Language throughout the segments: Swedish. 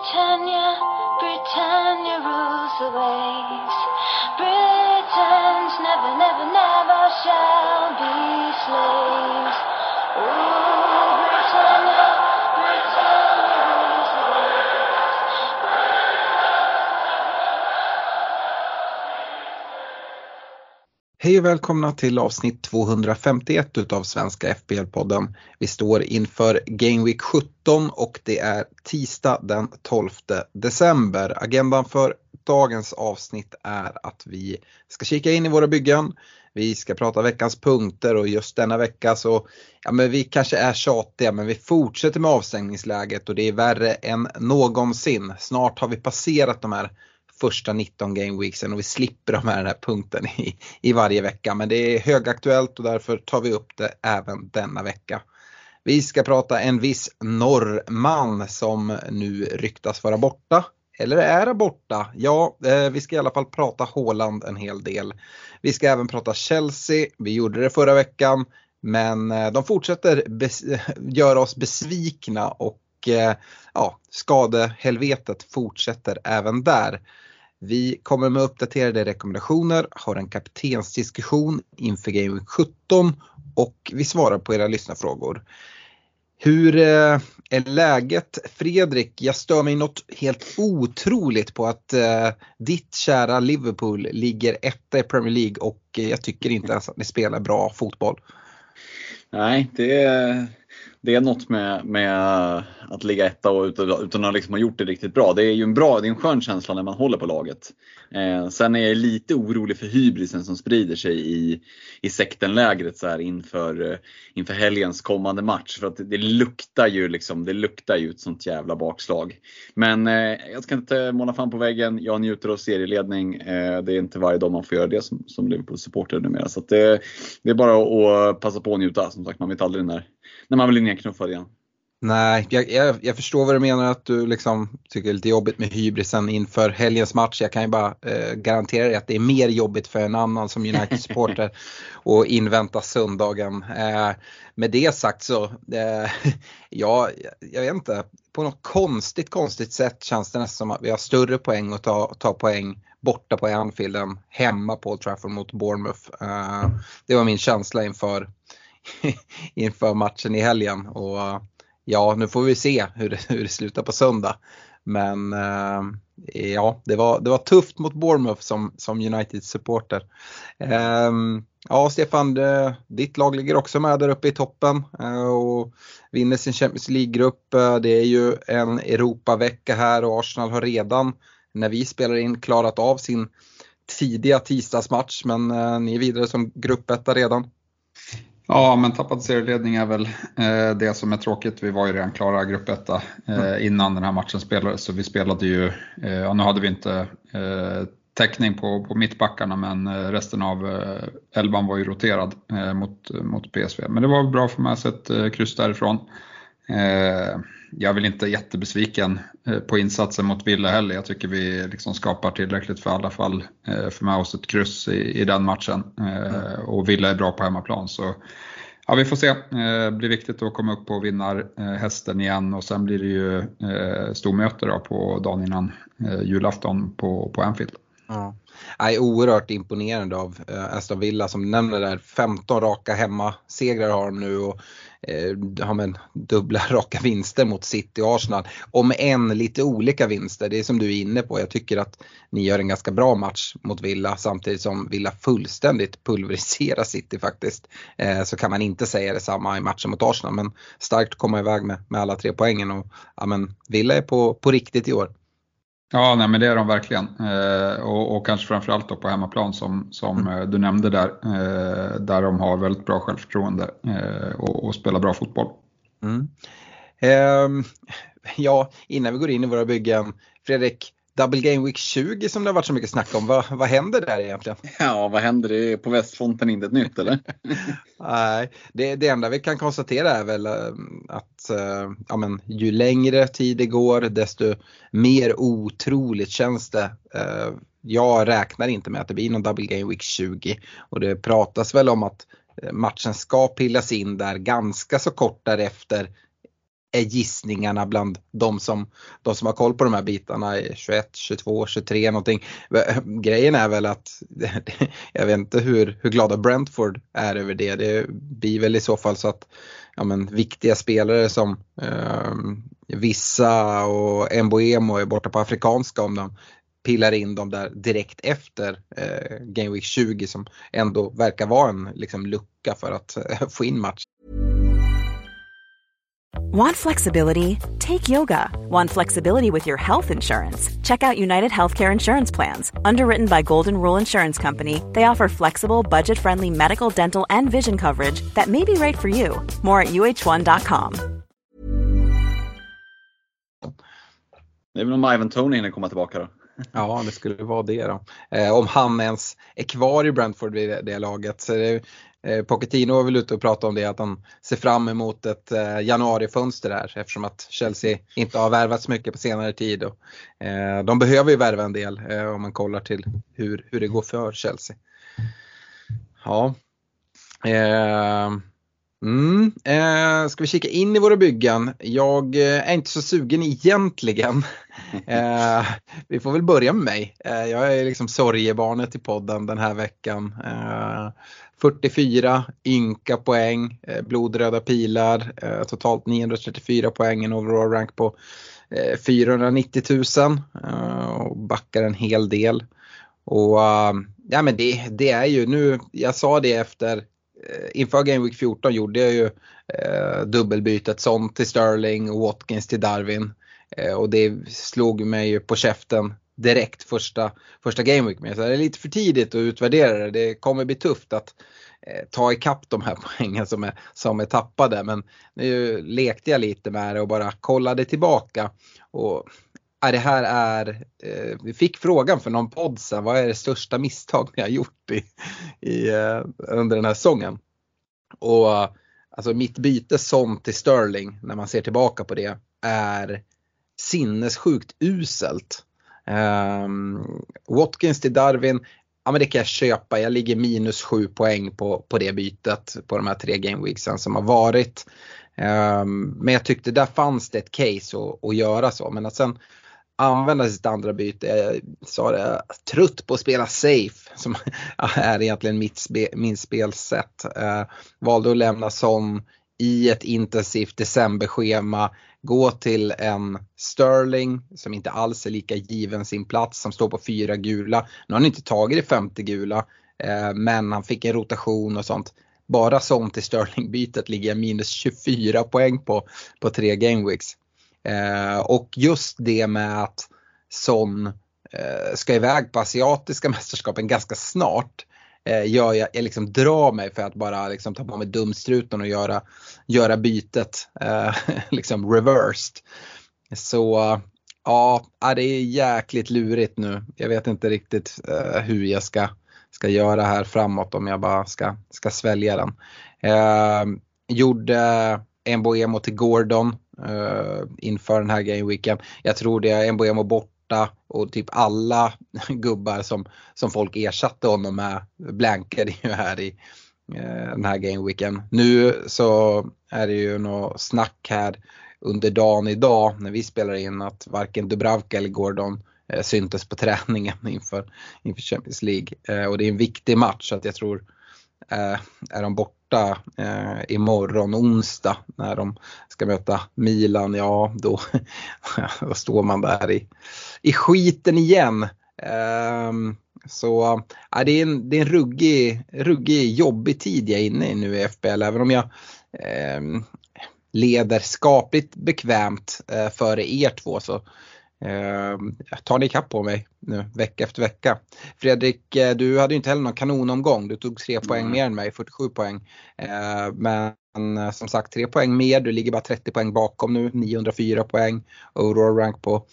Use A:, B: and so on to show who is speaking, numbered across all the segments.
A: Britannia, Britannia rules the waves. Britons never, never, never shall be slaves. Ooh, Britannia, Britannia rules the waves.
B: Hej och välkomna till avsnitt 251 utav Svenska FBL-podden. Vi står inför Game Week 17 och det är tisdag den 12 december. Agendan för dagens avsnitt är att vi ska kika in i våra byggen. Vi ska prata veckans punkter och just denna vecka så, ja men vi kanske är tjatiga men vi fortsätter med avstängningsläget och det är värre än någonsin. Snart har vi passerat de här första 19 gameweeksen och vi slipper de här, den här punkten i, i varje vecka. Men det är högaktuellt och därför tar vi upp det även denna vecka. Vi ska prata en viss norrman som nu ryktas vara borta. Eller är borta? Ja, eh, vi ska i alla fall prata Håland en hel del. Vi ska även prata Chelsea, vi gjorde det förra veckan. Men eh, de fortsätter göra oss besvikna och eh, ja, skadehelvetet fortsätter även där. Vi kommer med uppdaterade rekommendationer, har en kaptensdiskussion inför Game Week 17 och vi svarar på era lyssnarfrågor. Hur eh, är läget Fredrik? Jag stör mig något helt otroligt på att eh, ditt kära Liverpool ligger etta i Premier League och jag tycker inte ens att ni spelar bra fotboll.
C: Nej, det är, det är något med, med att ligga etta och utan, utan att liksom ha gjort det riktigt bra. Det är ju en bra, det är en skön känsla när man håller på laget. Eh, sen är jag lite orolig för hybrisen som sprider sig i, i sektenlägret så här inför, eh, inför helgens kommande match. För att det, det luktar ju liksom, det luktar ju ett sånt jävla bakslag. Men eh, jag ska inte måla fan på väggen. Jag njuter av serieledning. Eh, det är inte varje dag man får göra det som, som Liverpool-supporter numera. Så att det, det är bara att passa på att njuta. Som sagt, man vet aldrig när, när man blir nedknuffad igen.
B: Nej, jag, jag, jag, förstår vad du menar att du liksom tycker det är lite jobbigt med hybrisen inför helgens match. Jag kan ju bara eh, garantera dig att det är mer jobbigt för en annan som United-supporter att invänta söndagen. Eh, med det sagt så, eh, ja, jag vet inte, på något konstigt, konstigt sätt känns det nästan som att vi har större poäng att ta, ta poäng borta på Anfield än hemma på Old Trafford mot Bournemouth. Eh, det var min känsla inför, inför matchen i helgen. Och, eh, ja, nu får vi se hur det, hur det slutar på söndag. Men eh, ja, det var, det var tufft mot Bournemouth som, som United-supporter. Eh, ja, Stefan, det, ditt lag ligger också med där uppe i toppen eh, och vinner sin Champions League-grupp. Eh, det är ju en Europavecka här och Arsenal har redan, när vi spelar in, klarat av sin tidiga tisdagsmatch. Men eh, ni är vidare som gruppetta redan.
D: Ja, men tappad serieledning är väl eh, det som är tråkigt. Vi var ju redan klara gruppetta eh, innan den här matchen spelades, så vi spelade ju, eh, nu hade vi inte eh, täckning på, på mittbackarna, men resten av elvan var ju roterad mot, mot PSV. Men det var bra för mig att se ett kryss därifrån. Eh, jag är väl inte jättebesviken eh, på insatsen mot Villa heller. Jag tycker vi liksom skapar tillräckligt för alla fall eh, för med oss ett kryss i, i den matchen. Mm. Och Villa är bra på hemmaplan. Så ja, vi får se. Det blir viktigt att komma upp och vinna hästen igen och sen blir det ju stormöte då på dagen innan julafton på, på Anfield.
B: Ja. är oerhört imponerande av Aston Villa som nämner där. 15 raka hemmasegrar har de nu och Eh, ja, men, dubbla raka vinster mot City och Arsenal. Om än lite olika vinster, det är som du är inne på. Jag tycker att ni gör en ganska bra match mot Villa samtidigt som Villa fullständigt pulveriserar City faktiskt. Eh, så kan man inte säga detsamma i matchen mot Arsenal men starkt att komma iväg med, med alla tre poängen och ja, men Villa är på, på riktigt i år.
D: Ja, nej, men det är de verkligen. Eh, och, och, kanske framförallt då på hemmaplan som, som mm. du nämnde där, eh, där de har väldigt bra självförtroende eh, och, och, spelar bra fotboll.
B: Mm. Ehm, ja, innan vi går in i våra byggen, Fredrik, Double Game Week 20 som det har varit så mycket snack om. Vad, vad händer där egentligen?
C: Ja, vad händer? Det är på västfonten inte ett nytt eller?
B: Nej, det, det enda vi kan konstatera är väl att ja, men, ju längre tid det går desto mer otroligt känns det. Jag räknar inte med att det blir någon Double Game Week 20 och det pratas väl om att matchen ska pillas in där ganska så kort därefter är gissningarna bland de som, de som har koll på de här bitarna, 21, 22, 23 någonting. Grejen är väl att, jag vet inte hur, hur glada Brentford är över det. Det blir väl i så fall så att ja, men, viktiga spelare som eh, Vissa och Mboemo är borta på afrikanska om de pillar in dem där direkt efter eh, Game Week 20 som ändå verkar vara en liksom, lucka för att eh, få in match.
E: Want flexibility? Take yoga. Want flexibility with your health insurance? Check out United Healthcare Insurance Plans. Underwritten by Golden Rule Insurance Company, they offer flexible, budget friendly medical, dental, and vision coverage that may be right for you. More at uh1.com.
C: Det är väl om Ivan Tony hinner komma tillbaka då.
B: Ja, det skulle vara det då. Eh, om han ens är kvar i Brentford vid det, det laget. Så det, eh, Pochettino var väl ute och pratade om det att han ser fram emot ett eh, januarifönster här eftersom att Chelsea inte har värvat så mycket på senare tid. Och, eh, de behöver ju värva en del eh, om man kollar till hur, hur det går för Chelsea. Ja. Eh, Mm, eh, ska vi kika in i våra byggen? Jag eh, är inte så sugen egentligen. Eh, vi får väl börja med mig. Eh, jag är liksom sorgebarnet i podden den här veckan. 44 ynka poäng, eh, blodröda pilar, eh, totalt 934 poäng, en overall rank på eh, 490 000 och backar en hel del. Och ja men det, det är ju nu, jag sa det efter inför Game Week 14 gjorde jag ju eh, dubbelbytet sånt till Sterling och Watkins till Darwin. Eh, och det slog mig ju på käften direkt första, första Game Week med. Så det är lite för tidigt att utvärdera det. Det kommer bli tufft att eh, ta ikapp de här poängen som är, som är tappade. Men nu lekte jag lite med det och bara kollade tillbaka. Och det här är, eh, vi fick frågan för någon podd sen, vad är det största misstag ni har gjort i, i, eh, under den här säsongen? Och alltså mitt byte som till Sterling, när man ser tillbaka på det, är sinnessjukt uselt. Ehm, Watkins till Darwin, ja men det kan jag köpa. Jag ligger minus 7 poäng på, på det bytet på de här tre gameweeksen som har varit. Ehm, men jag tyckte där fanns det ett case att, att göra så. Men att sen använda sitt andra byte. Jag sa det, trött på att spela safe som är egentligen mitt spe, min spelsätt. Eh, valde att lämna som i ett intensivt decemberschema, gå till en Sterling som inte alls är lika given sin plats som står på fyra gula. Nu har han inte tagit det femte gula eh, men han fick en rotation och sånt. Bara som till Sterling-bytet ligger jag minus 24 poäng på, på tre gameweeks. Eh, och just det med att Son eh, ska iväg på asiatiska mästerskapen ganska snart Eh, gör jag, jag liksom drar mig för att bara liksom ta på mig dumstruten och göra, göra bytet eh, liksom reversed. Så ja, ah, det är jäkligt lurigt nu. Jag vet inte riktigt eh, hur jag ska, ska göra här framåt om jag bara ska, ska svälja den. Eh, gjorde Mboemo till Gordon eh, inför den här gameweeken. Jag tror det är Mboemo borta och typ alla gubbar som, som folk ersatte honom med blankade ju här i eh, den här gameweeken. Nu så är det ju något snack här under dagen idag när vi spelar in att varken Dubravka eller Gordon eh, syntes på träningen inför, inför Champions League. Eh, och det är en viktig match så att jag tror Eh, är de borta eh, imorgon onsdag när de ska möta Milan, ja då, då står man där i, i skiten igen. Eh, så eh, det, är en, det är en ruggig, ruggig jobbig tid jag är inne i nu i FBL även om jag eh, leder skapligt bekvämt eh, före er två så eh, tar ni ikapp på mig nu vecka efter vecka. Fredrik, eh, du hade ju inte heller någon kanonomgång. Du tog tre poäng mm. mer än mig, 47 poäng. Eh, men eh, som sagt tre poäng mer, du ligger bara 30 poäng bakom nu, 904 poäng. Overall rank på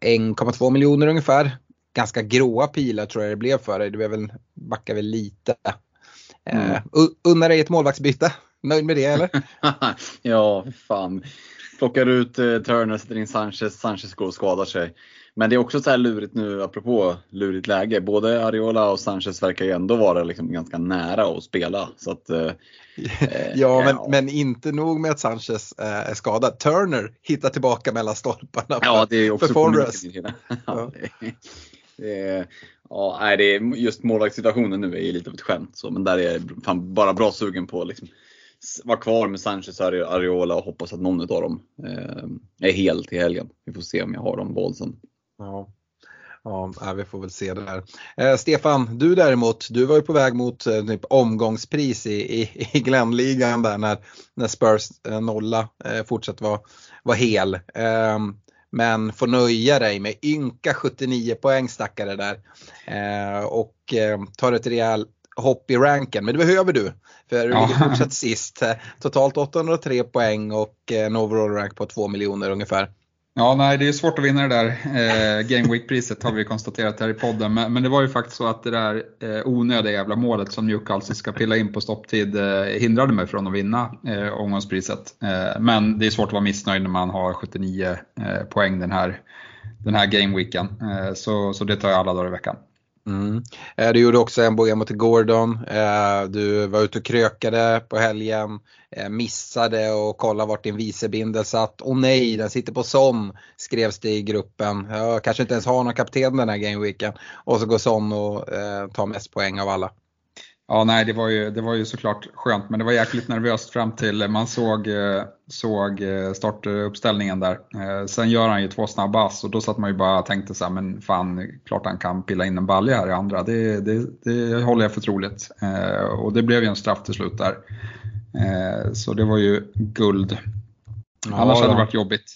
B: 1,2 miljoner ungefär. Ganska gråa pilar tror jag det blev för dig, du är väl, backar väl lite. Mm. Unnar dig ett målvaktsbyte? Nöjd med det eller?
C: ja, fan. Plockar ut eh, Turner, sätter in Sanchez, Sanchez går och skadar sig. Men det är också så här lurigt nu, apropå lurigt läge. Både Ariola och Sanchez verkar ju ändå vara liksom ganska nära att spela. Så att, eh,
B: ja, men, ja. men inte nog med att Sanchez eh, är skadad. Turner hittar tillbaka mellan stolparna
C: ja, det är också
B: för Forrest.
C: ja. det är, ja, nej, det är, just målvaktssituationen nu är ju lite av ett skämt. Så, men där är jag bara bra sugen på liksom, vara kvar med Sanchez och Ariola och hoppas att någon av dem eh, är hel till helgen. Vi får se om jag har dem bollsen.
B: Ja. Ja, äh, vi får väl se det där. Eh, Stefan, du däremot, du var ju på väg mot eh, typ omgångspris i, i, i Glenligan där när, när Spurs eh, nolla eh, fortsatt vara var hel. Eh, men får nöja dig med ynka 79 poäng stackare där. Eh, och eh, tar ett rejält hopp i ranken, men det behöver du. För du ja. ligger fortsatt sist. Totalt 803 poäng och en overall rank på 2 miljoner ungefär.
D: Ja, nej, det är svårt att vinna det där eh, Game Week-priset har vi konstaterat här i podden. Men, men, det var ju faktiskt så att det där eh, onödiga jävla målet som Newcastle ska pilla in på stopptid eh, hindrade mig från att vinna eh, omgångspriset. Eh, men det är svårt att vara missnöjd när man har 79 eh, poäng den här, den här Game-weeken. Eh, så, så det tar jag alla dagar i veckan.
B: Mm. Eh, du gjorde också en boja mot Gordon. Eh, du var ute och krökade på helgen. Eh, missade och kolla vart din vicebindel satt. Åh nej, den sitter på Son skrevs det i gruppen. Jag kanske inte ens har någon kapten den här gameweeken. Och så går Son och tar mest poäng av alla.
D: Ja, nej, det var, ju, det var ju såklart skönt, men det var jäkligt nervöst fram till man såg, eh, såg eh, startuppställningen där. Eh, sen gör han ju två snabba ass och då satt man ju bara och tänkte så här, men fan, klart han kan pilla in en balja här i andra. Det, det, det håller jag för troligt. Och det blev ju en straff till slut där. Så det var ju guld. Annars ja, hade det varit jobbigt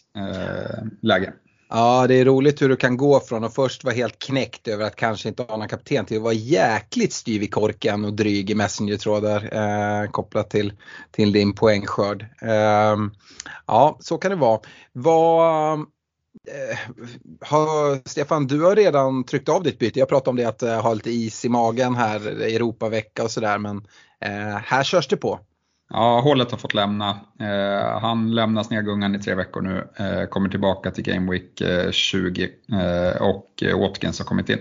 D: läge.
B: Ja, det är roligt hur du kan gå från att först vara helt knäckt över att kanske inte ha någon kapten till att vara jäkligt styv i korken och dryg i messengertrådar eh, kopplat till, till din poängskörd. Eh, ja, så kan det vara. Vad, eh, har, Stefan, du har redan tryckt av ditt byte. Jag pratade om det att eh, ha lite is i magen här, Europavecka och sådär, men eh, här körs det på.
D: Ja, hålet har fått lämna. Eh, han lämnar Snegungan i tre veckor nu, eh, kommer tillbaka till Game Week eh, 20 eh, och Watkins har kommit in.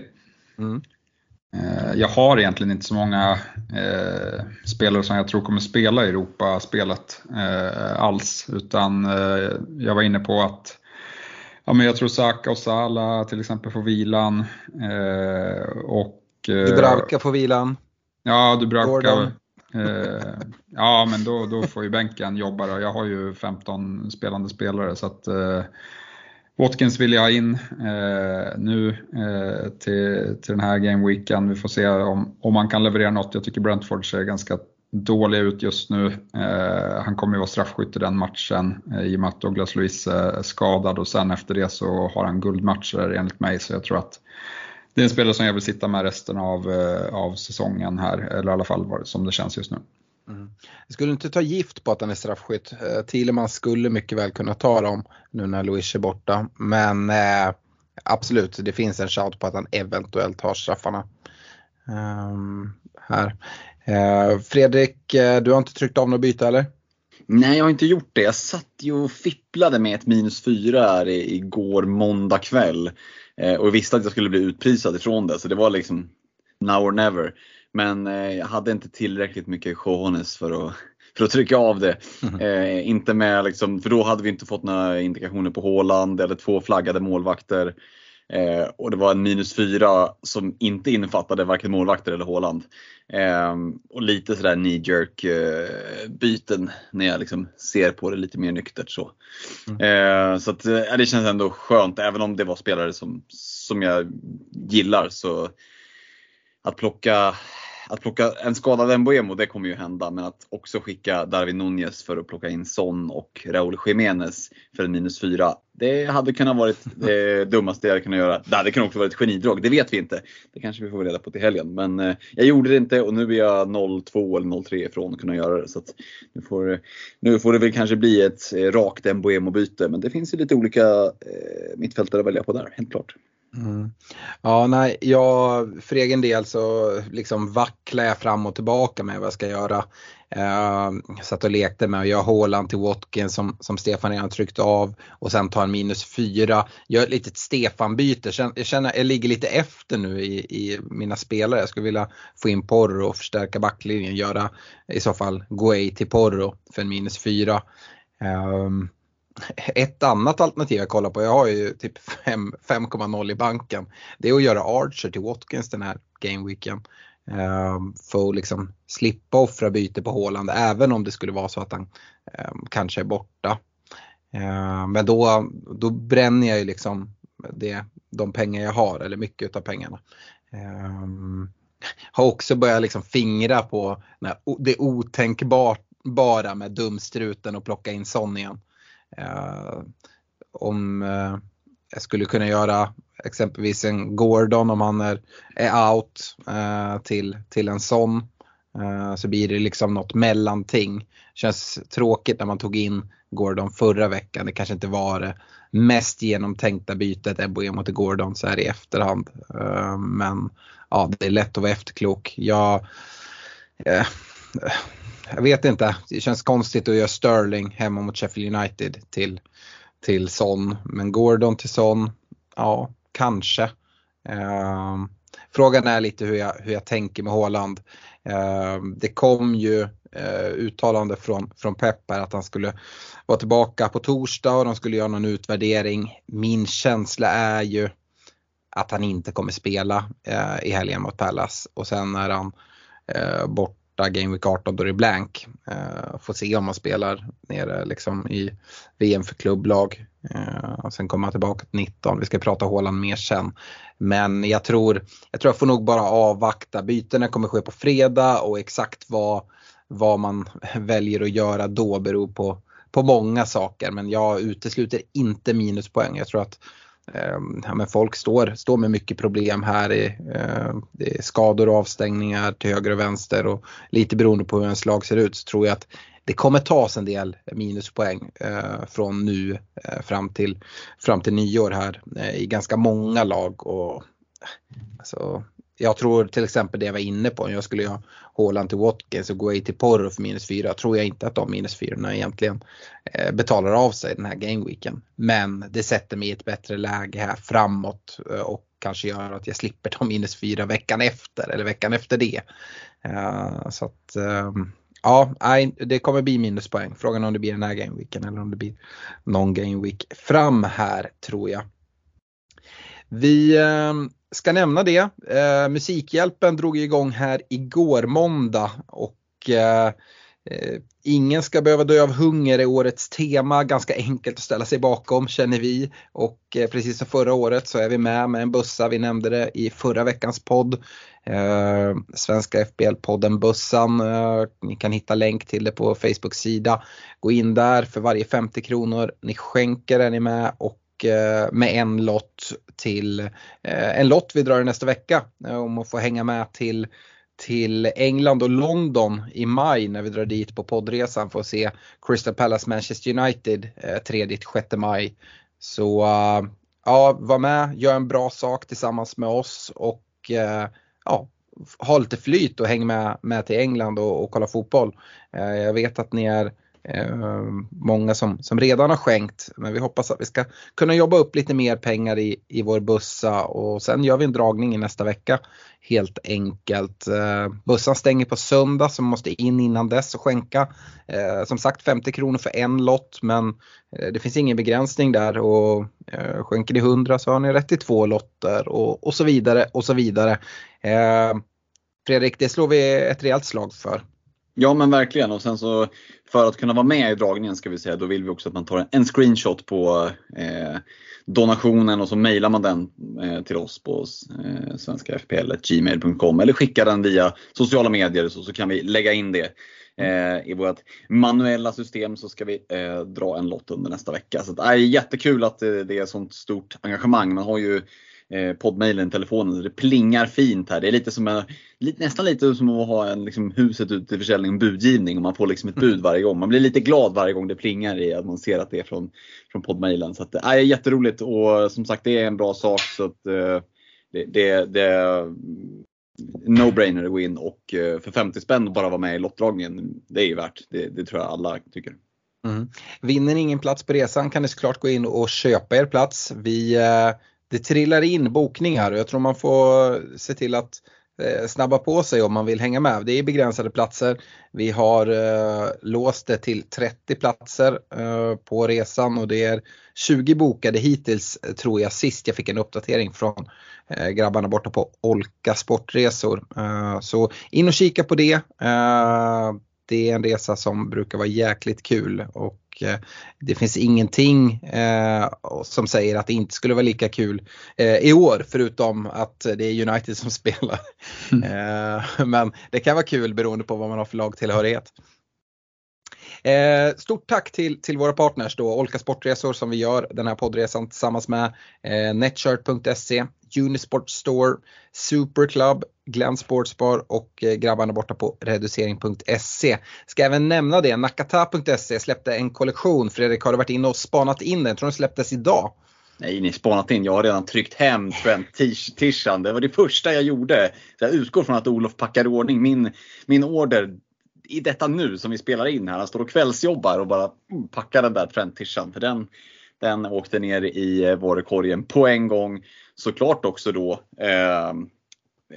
D: Mm. Eh, jag har egentligen inte så många eh, spelare som jag tror kommer spela i Europaspelet alls, utan jag var inne på att ja, men jag tror Saka och Sala till exempel får vilan. och,
B: Dubravka får vilan.
D: Ja, Dubravka. Eh, ja, men då, då får ju bänken jobba då. Jag har ju 15 spelande spelare så att eh, Watkins vill jag ha in eh, nu eh, till, till den här gameweeken. Vi får se om, om han kan leverera något. Jag tycker Brentford ser ganska dåliga ut just nu. Eh, han kommer ju vara straffskytt i den matchen eh, i och med att Douglas Luiz är skadad och sen efter det så har han guldmatcher enligt mig så jag tror att det är en spelare som jag vill sitta med resten av, eh, av säsongen här, eller i alla fall som det känns just nu.
B: Mm. Jag skulle inte ta gift på att han är straffskytt. Eh, Thielemann skulle mycket väl kunna ta dem nu när Luis är borta. Men eh, absolut, det finns en shout på att han eventuellt har straffarna. Um, här. Eh, Fredrik, eh, du har inte tryckt av något byte eller?
C: Nej, jag har inte gjort det. Jag satt ju och fipplade med ett minus fyra här igår måndag kväll. Eh, och visste att jag skulle bli utprisad ifrån det så det var liksom now or never. Men eh, jag hade inte tillräckligt mycket cojones för att, för att trycka av det. Eh, inte med liksom, för då hade vi inte fått några indikationer på Håland eller två flaggade målvakter. Eh, och det var en minus fyra som inte innefattade varken målvakter eller Håland. Eh, och lite sådär knee jerk eh, byten när jag liksom ser på det lite mer nyktert. Så, mm. Eh, så att, eh, det känns ändå skönt, även om det var spelare som, som jag gillar. så Att plocka att plocka en skadad Mbuemo, det kommer ju hända, men att också skicka Darwin Nunez för att plocka in Son och Raúl Jiménez för en minus fyra. Det hade kunnat varit det dummaste jag kunnat göra. Det hade kunnat också varit ett genidrag, det vet vi inte. Det kanske vi får reda på till helgen. Men eh, jag gjorde det inte och nu är jag 0-2 eller 0-3 ifrån att kunna göra det. Så nu, får, nu får det väl kanske bli ett eh, rakt Mbuemo-byte, men det finns ju lite olika eh, mittfältare att välja på där, helt klart.
B: Mm. Ja, nej, jag, för egen del så liksom vacklar jag fram och tillbaka med vad jag ska göra. Uh, satt och lekte med att göra Haaland till Watkins som, som Stefan redan tryckt av och sen ta en minus fyra. Gör ett litet Stefan-byte. Jag känner jag ligger lite efter nu i, i mina spelare. Jag skulle vilja få in Porro och förstärka backlinjen. Göra i så fall Guay till Porro för en minus fyra. Um, ett annat alternativ jag kollar på, jag har ju typ 5,0 i banken. Det är att göra Archer till Watkins den här gameweeken. Um, ehm, för att liksom slippa offra byte på Håland även om det skulle vara så att han um, kanske är borta. Um, men då, då bränner jag ju liksom det, de pengar jag har eller mycket av pengarna. Um, har också börjat liksom fingra på det otänkbara med dumstruten och plocka in Son igen. Eh, om eh, jag skulle kunna göra exempelvis en Gordon om han är, är out eh, till, till en sån. så blir det liksom något mellanting. Känns tråkigt när man tog in Gordon förra veckan. Det kanske inte var det mest genomtänkta bytet Ebboe mot Gordon så här i efterhand. men ja, det är lätt att vara efterklok. Jag, jag vet inte, det känns konstigt att göra Sterling hemma mot Sheffield United till, till Son. Men Gordon till Son, ja kanske. Eh, frågan är lite hur jag, hur jag tänker med Håland. Eh, det kom ju eh, uttalande från, från Pep att han skulle vara tillbaka på torsdag och de skulle göra någon utvärdering. Min känsla är ju att han inte kommer spela eh, i helgen mot Pallas och sen är han eh, bort borta Game Week 18 då det är blank. Eh, får se om man spelar nere liksom i VM för klubblag. Uh, sen kommer han tillbaka till 19. Vi ska prata Håland mer sen. Men jag tror, jag tror jag får nog bara avvakta. Bytena kommer ske på fredag och exakt vad, vad man väljer att göra då beror på, på många saker. Men jag utesluter inte minuspoäng. Jag tror att Ehm, ja, men folk står, står med mycket problem här. I, eh, det är skador och avstängningar till höger och vänster och lite beroende på hur ens lag ser ut så tror jag att det kommer tas en del minuspoäng eh, från nu eh, fram, till, fram till nyår här eh, i ganska många lag. Och, alltså, jag tror till exempel det jag var inne på, om jag skulle ha Haaland till Watkins och Guay till Porro för minus 4. Tror jag inte att de minus 4 egentligen eh, betalar av sig den här gameweeken. Men det sätter mig i ett bättre läge här framåt eh, och kanske gör att jag slipper ta minus 4 veckan efter eller veckan efter det. Eh, så att ehm, Ja, det kommer bli minuspoäng. Frågan om det blir den här gameweeken eller om det blir någon gameweek fram här tror jag. Vi eh, ska nämna det. Eh, Musikhjälpen drog igång här igår måndag och eh, eh, ingen ska behöva dö av hunger är årets tema. Ganska enkelt att ställa sig bakom känner vi. Och eh, precis som förra året så är vi med med en bussa. Vi nämnde det i förra veckans podd. Eh, Svenska FBL-podden Bussan. Eh, ni kan hitta länk till det på Facebook-sida. Gå in där för varje 50 kronor ni skänker är ni med och Eh, med en lott till eh, en lott vi drar i nästa vecka eh, om att få hänga med till till England och London i maj när vi drar dit på poddresan för att se Crystal Palace Manchester United 3-6 maj. Så ja, var med, gör en bra sak tillsammans med oss och ja, ha lite flyt och häng med, med till England och, och kolla fotboll. Jag vet att ni är Eh, många som, som redan har skänkt men vi hoppas att vi ska kunna jobba upp lite mer pengar i, i vår bussa och sen gör vi en dragning i nästa vecka helt enkelt. Eh, bussan stänger på söndag så man måste in innan dess och skänka. Eh, som sagt 50 kronor för en lott men eh, det finns ingen begränsning där och eh, skänker ni 100 så har ni rätt till två lotter och, och så vidare och så vidare. Eh, Fredrik, det slår vi ett rejält slag för.
C: Ja men verkligen och sen så för att kunna vara med i dragningen ska vi säga, då vill vi också att man tar en screenshot på eh, donationen och så mejlar man den eh, till oss på eh, svenskafpl.gmail.com eller skickar den via sociala medier så, så kan vi lägga in det eh, i vårt manuella system så ska vi eh, dra en lott under nästa vecka. Så det är eh, jättekul att det, det är sånt stort engagemang. Man har ju eh, poddmailen, telefonen. Det plingar fint här. Det är lite som en, nästan lite som att ha en, liksom, huset ute till försäljning, en budgivning och man får liksom ett bud varje gång. Man blir lite glad varje gång det plingar i att man ser att det är från, från poddmailen. Så att, äh, jätteroligt och som sagt det är en bra sak. så att, eh, det, det, det no-brainer att gå in och eh, för 50 spänn bara vara med i lottdragningen. Det är ju värt. Det, det tror jag alla tycker.
B: Mm. Vinner ni ingen plats på resan kan ni såklart gå in och köpa er plats. Vi, eh, det trillar in bokningar och jag tror man får se till att eh, snabba på sig om man vill hänga med. Det är begränsade platser. Vi har eh, låst det till 30 platser eh, på resan och det är 20 bokade hittills eh, tror jag sist jag fick en uppdatering från eh, grabbarna borta på Olka Sportresor. Eh, så in och kika på det. Eh, det är en resa som brukar vara jäkligt kul och det finns ingenting eh, som säger att det inte skulle vara lika kul eh, i år förutom att det är United som spelar. Mm. men det kan vara kul beroende på vad man har för lagtillhörighet. Eh, stort tack till, till våra partners då, Olka Sportresor som vi gör den här poddresan tillsammans med, eh, Netshirt.se, Unisport Store, Superclub, Glenn Sportsbar och eh, grabbarna borta på reducering.se. Ska även nämna det, Nakata.se släppte en kollektion. Fredrik, har du varit inne och spanat in den? Jag tror den släpptes idag.
C: Nej, ni spanat in. Jag har redan tryckt hem Trent-tishan. Det var det första jag gjorde. Så jag utgår från att Olof packar i ordning min, min order i detta nu som vi spelar in här. Han står och kvällsjobbar och bara mm, packar den där Trent-tishan. För den, den åkte ner i eh, varukorgen på en gång. Såklart också då eh,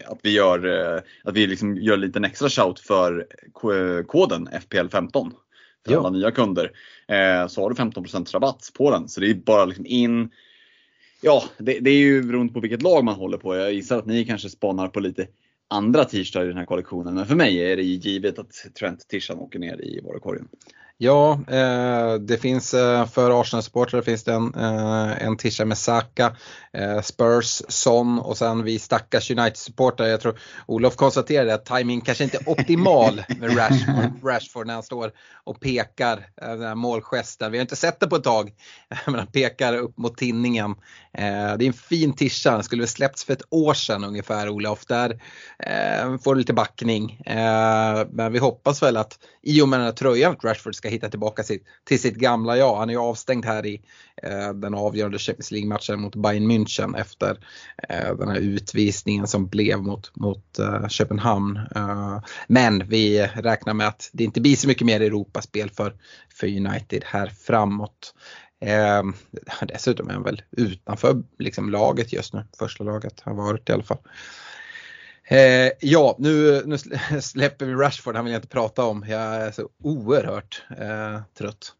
C: att vi gör, eh, att vi liksom gör en liten extra shout för koden FPL15 för ja. alla nya kunder. Eh, så har du 15% rabatt på den. Så det är bara liksom in. Ja, det, det är ju beroende på vilket lag man håller på. Jag gissar att ni kanske spanar på lite andra t-shirtar i den här kollektionen. Men för mig är det givet att Trent-tishan åker ner i varukorgen.
B: Ja, eh, det finns eh, för Arsenal-supportrar finns det en, eh, en tisha med Saka, eh, Spurs, Son och sen vi stackars United-supportrar. Jag tror Olof konstaterade att timing kanske inte är optimal med Rashford, Rashford när han står och pekar eh, den här målgesten. Vi har inte sett det på ett tag, men han pekar upp mot tinningen. Eh, det är en fin tisha, den skulle väl släppts för ett år sedan ungefär Olof. Där får du lite backning. Men vi hoppas väl att i och med den här tröjan Rashford ska hitta tillbaka sitt, till sitt gamla jag. Han är ju avstängd här i eh, den avgörande Champions League-matchen mot Bayern München efter eh, den här utvisningen som blev mot, mot eh, Köpenhamn. Eh, men vi räknar med att det inte blir så mycket mer Europaspel för, för United här framåt. Eh, dessutom är han väl utanför liksom, laget just nu, första laget har varit i alla fall. Eh, ja, nu, nu släpper vi Rashford, han vill jag inte prata om. Jag är så oerhört eh, trött.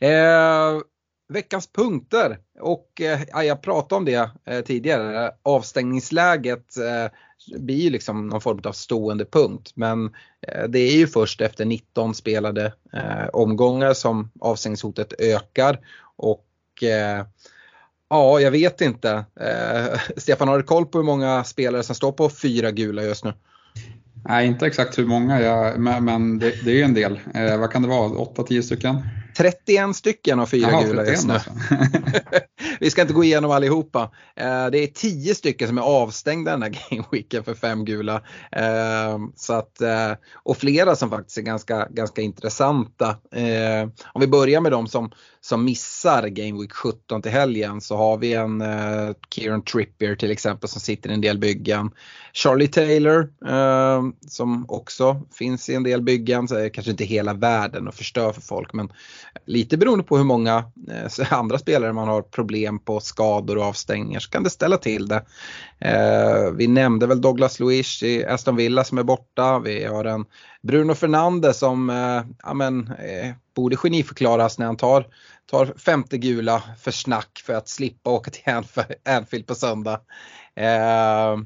B: Eh, veckans punkter och eh, jag pratade om det eh, tidigare. Avstängningsläget eh, blir ju liksom någon form av stående punkt. Men eh, det är ju först efter 19 spelade eh, omgångar som avstängningshotet ökar. Och eh, Ja, jag vet inte. Eh, Stefan, har du koll på hur många spelare som står på fyra gula just nu?
D: Nej, inte exakt hur många, jag, men, men det, det, är ju en del. Eh, vad kan det vara, 8-10 stycken?
B: 31 stycken av fyra Jaha, gula just nu. Alltså. Vi ska inte gå igenom allihopa. Eh, det är 10 stycken som är avstängda den här gameweeken för fem gula. Eh, så att, eh, och flera som faktiskt är ganska, ganska intressanta. Om vi börjar med de som, som missar Game Week 17 till helgen så har vi en Kieran Trippier till exempel som sitter i en del byggen. Charlie Taylor som också finns i en del byggen, så är kanske inte hela världen och förstör för folk men lite beroende på hur många eh, andra spelare man har problem på skador och avstängningar så kan det ställa till det. Eh, vi nämnde väl Douglas Luiz i Aston Villa som är borta. Vi har en Bruno Fernandes som eh, ja, men, eh, borde geniförklaras när han tar, tar femte gula för snack för att slippa åka till Anfield på söndag. Eh,